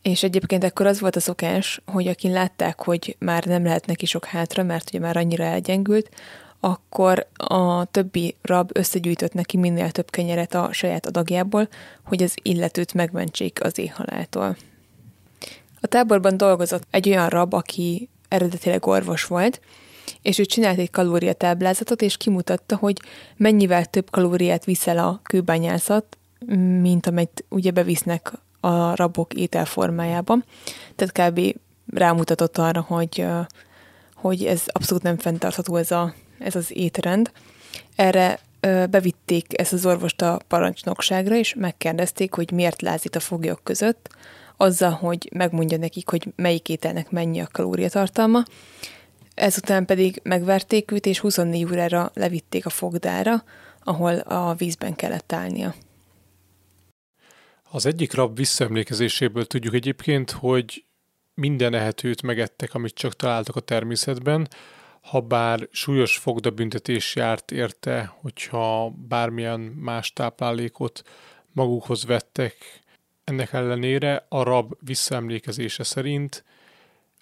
És egyébként akkor az volt a szokás, hogy akin látták, hogy már nem lehet neki sok hátra, mert ugye már annyira elgyengült, akkor a többi rab összegyűjtött neki minél több kenyeret a saját adagjából, hogy az illetőt megmentsék az éhhaláltól. A táborban dolgozott egy olyan rab, aki eredetileg orvos volt, és ő csinált egy kalóriatáblázatot, és kimutatta, hogy mennyivel több kalóriát viszel a kőbányászat, mint amit ugye bevisznek a rabok ételformájában. Tehát kb. rámutatott arra, hogy, hogy ez abszolút nem fenntartható ez, a, ez az étrend. Erre bevitték ezt az orvost a parancsnokságra, és megkérdezték, hogy miért lázít a foglyok között, azzal, hogy megmondja nekik, hogy melyik ételnek mennyi a kalóriatartalma. Ezután pedig megverték őt, és 24 órára levitték a fogdára, ahol a vízben kellett állnia. Az egyik rab visszaemlékezéséből tudjuk egyébként, hogy minden ehetőt megettek, amit csak találtak a természetben, ha bár súlyos fogdabüntetés járt érte, hogyha bármilyen más táplálékot magukhoz vettek, ennek ellenére a rab visszaemlékezése szerint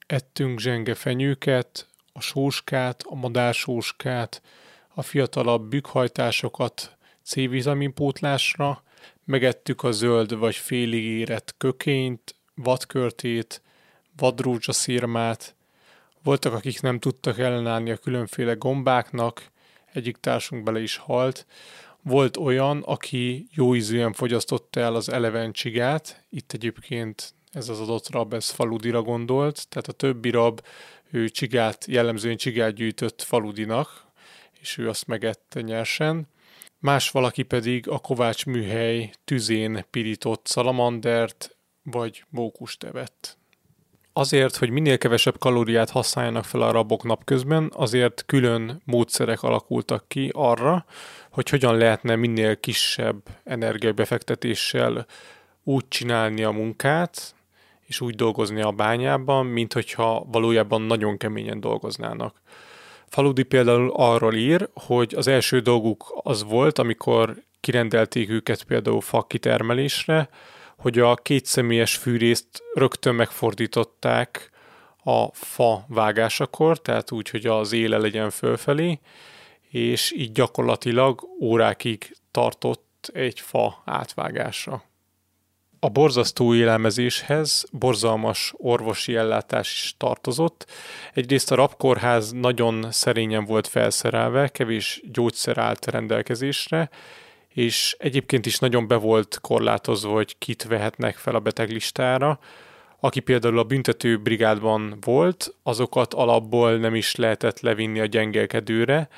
ettünk zsenge fenyőket, a sóskát, a madársóskát, a fiatalabb bükhajtásokat C-vitaminpótlásra, Megettük a zöld vagy félig érett kökényt, vadkörtét, szírmát. Voltak, akik nem tudtak ellenállni a különféle gombáknak, egyik társunk bele is halt. Volt olyan, aki jó ízűen fogyasztotta el az eleven csigát, itt egyébként ez az adott rab, ez faludira gondolt, tehát a többi rab ő csigát, jellemzően csigát gyűjtött faludinak, és ő azt megette nyersen más valaki pedig a Kovács műhely tüzén pirított szalamandert vagy mókust evett. Azért, hogy minél kevesebb kalóriát használjanak fel a rabok napközben, azért külön módszerek alakultak ki arra, hogy hogyan lehetne minél kisebb energiabefektetéssel úgy csinálni a munkát, és úgy dolgozni a bányában, mint hogyha valójában nagyon keményen dolgoznának. Faludi például arról ír, hogy az első dolguk az volt, amikor kirendelték őket például fa kitermelésre, hogy a kétszemélyes fűrészt rögtön megfordították a fa vágásakor, tehát úgy, hogy az éle legyen fölfelé, és így gyakorlatilag órákig tartott egy fa átvágása. A borzasztó élelmezéshez borzalmas orvosi ellátás is tartozott. Egyrészt a rabkórház nagyon szerényen volt felszerelve, kevés gyógyszer állt rendelkezésre, és egyébként is nagyon be volt korlátozva, hogy kit vehetnek fel a beteglistára. Aki például a büntető brigádban volt, azokat alapból nem is lehetett levinni a gyengelkedőre,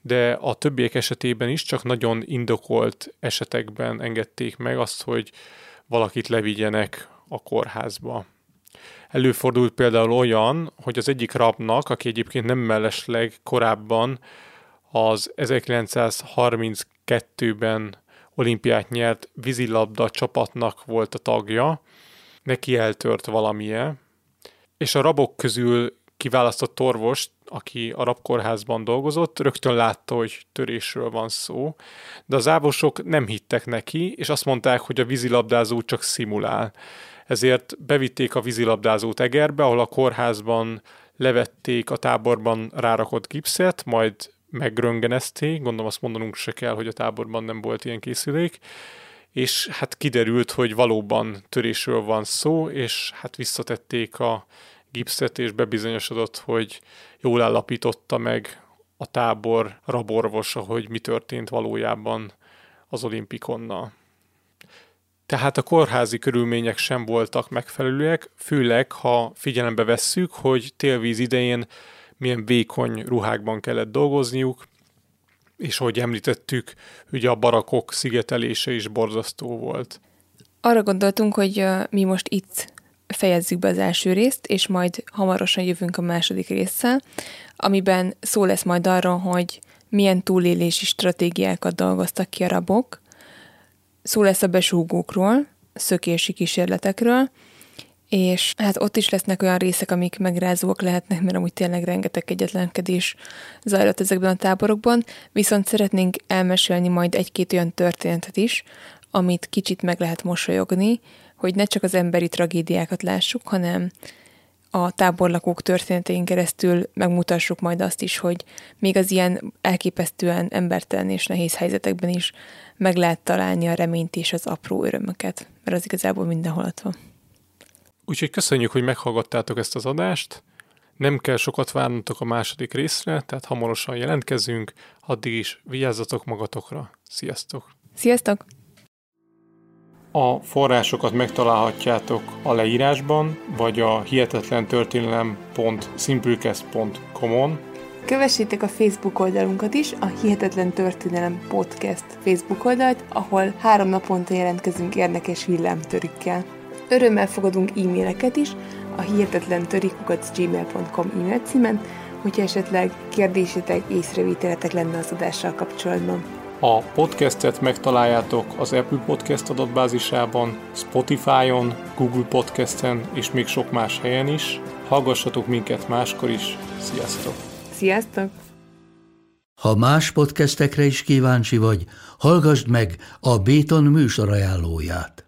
de a többiek esetében is csak nagyon indokolt esetekben engedték meg azt, hogy valakit levigyenek a kórházba. Előfordult például olyan, hogy az egyik rabnak, aki egyébként nem mellesleg korábban az 1932-ben olimpiát nyert vízilabda csapatnak volt a tagja, neki eltört valamilyen, és a rabok közül kiválasztott orvos, aki a rabkórházban dolgozott, rögtön látta, hogy törésről van szó, de az ábosok nem hittek neki, és azt mondták, hogy a vízilabdázó csak szimulál. Ezért bevitték a vízilabdázót Egerbe, ahol a kórházban levették a táborban rárakott gipszet, majd megröngenezték, gondolom azt mondanunk se kell, hogy a táborban nem volt ilyen készülék, és hát kiderült, hogy valóban törésről van szó, és hát visszatették a gipszet, és bebizonyosodott, hogy jól állapította meg a tábor raborvosa, hogy mi történt valójában az olimpikonnal. Tehát a kórházi körülmények sem voltak megfelelőek, főleg ha figyelembe vesszük, hogy télvíz idején milyen vékony ruhákban kellett dolgozniuk, és ahogy említettük, ugye a barakok szigetelése is borzasztó volt. Arra gondoltunk, hogy mi most itt fejezzük be az első részt, és majd hamarosan jövünk a második résszel, amiben szó lesz majd arról, hogy milyen túlélési stratégiákat dolgoztak ki a rabok, szó lesz a besúgókról, szökési kísérletekről, és hát ott is lesznek olyan részek, amik megrázóak lehetnek, mert amúgy tényleg rengeteg egyetlenkedés zajlott ezekben a táborokban, viszont szeretnénk elmesélni majd egy-két olyan történetet is, amit kicsit meg lehet mosolyogni, hogy ne csak az emberi tragédiákat lássuk, hanem a táborlakók történetein keresztül megmutassuk majd azt is, hogy még az ilyen elképesztően embertelen és nehéz helyzetekben is meg lehet találni a reményt és az apró örömöket, mert az igazából mindenhol ott van. Úgyhogy köszönjük, hogy meghallgattátok ezt az adást. Nem kell sokat várnotok a második részre, tehát hamarosan jelentkezünk. Addig is vigyázzatok magatokra. Sziasztok! Sziasztok! A forrásokat megtalálhatjátok a leírásban, vagy a hihetetlen-történelem.simplecast.com-on. Kövessétek a Facebook oldalunkat is, a Hihetetlen Történelem Podcast Facebook oldalt, ahol három naponta jelentkezünk érdekes villámtörükkel. Örömmel fogadunk e-maileket is a hihetetlen gmail.com e-mail címen, hogyha esetleg kérdésetek, észrevételetek lenne az adással kapcsolatban. A podcastet megtaláljátok az Apple Podcast adatbázisában, Spotify-on, Google Podcasten és még sok más helyen is. Hallgassatok minket máskor is. Sziasztok! Sziasztok! Ha más podcastekre is kíváncsi vagy, hallgassd meg a Béton műsor ajánlóját.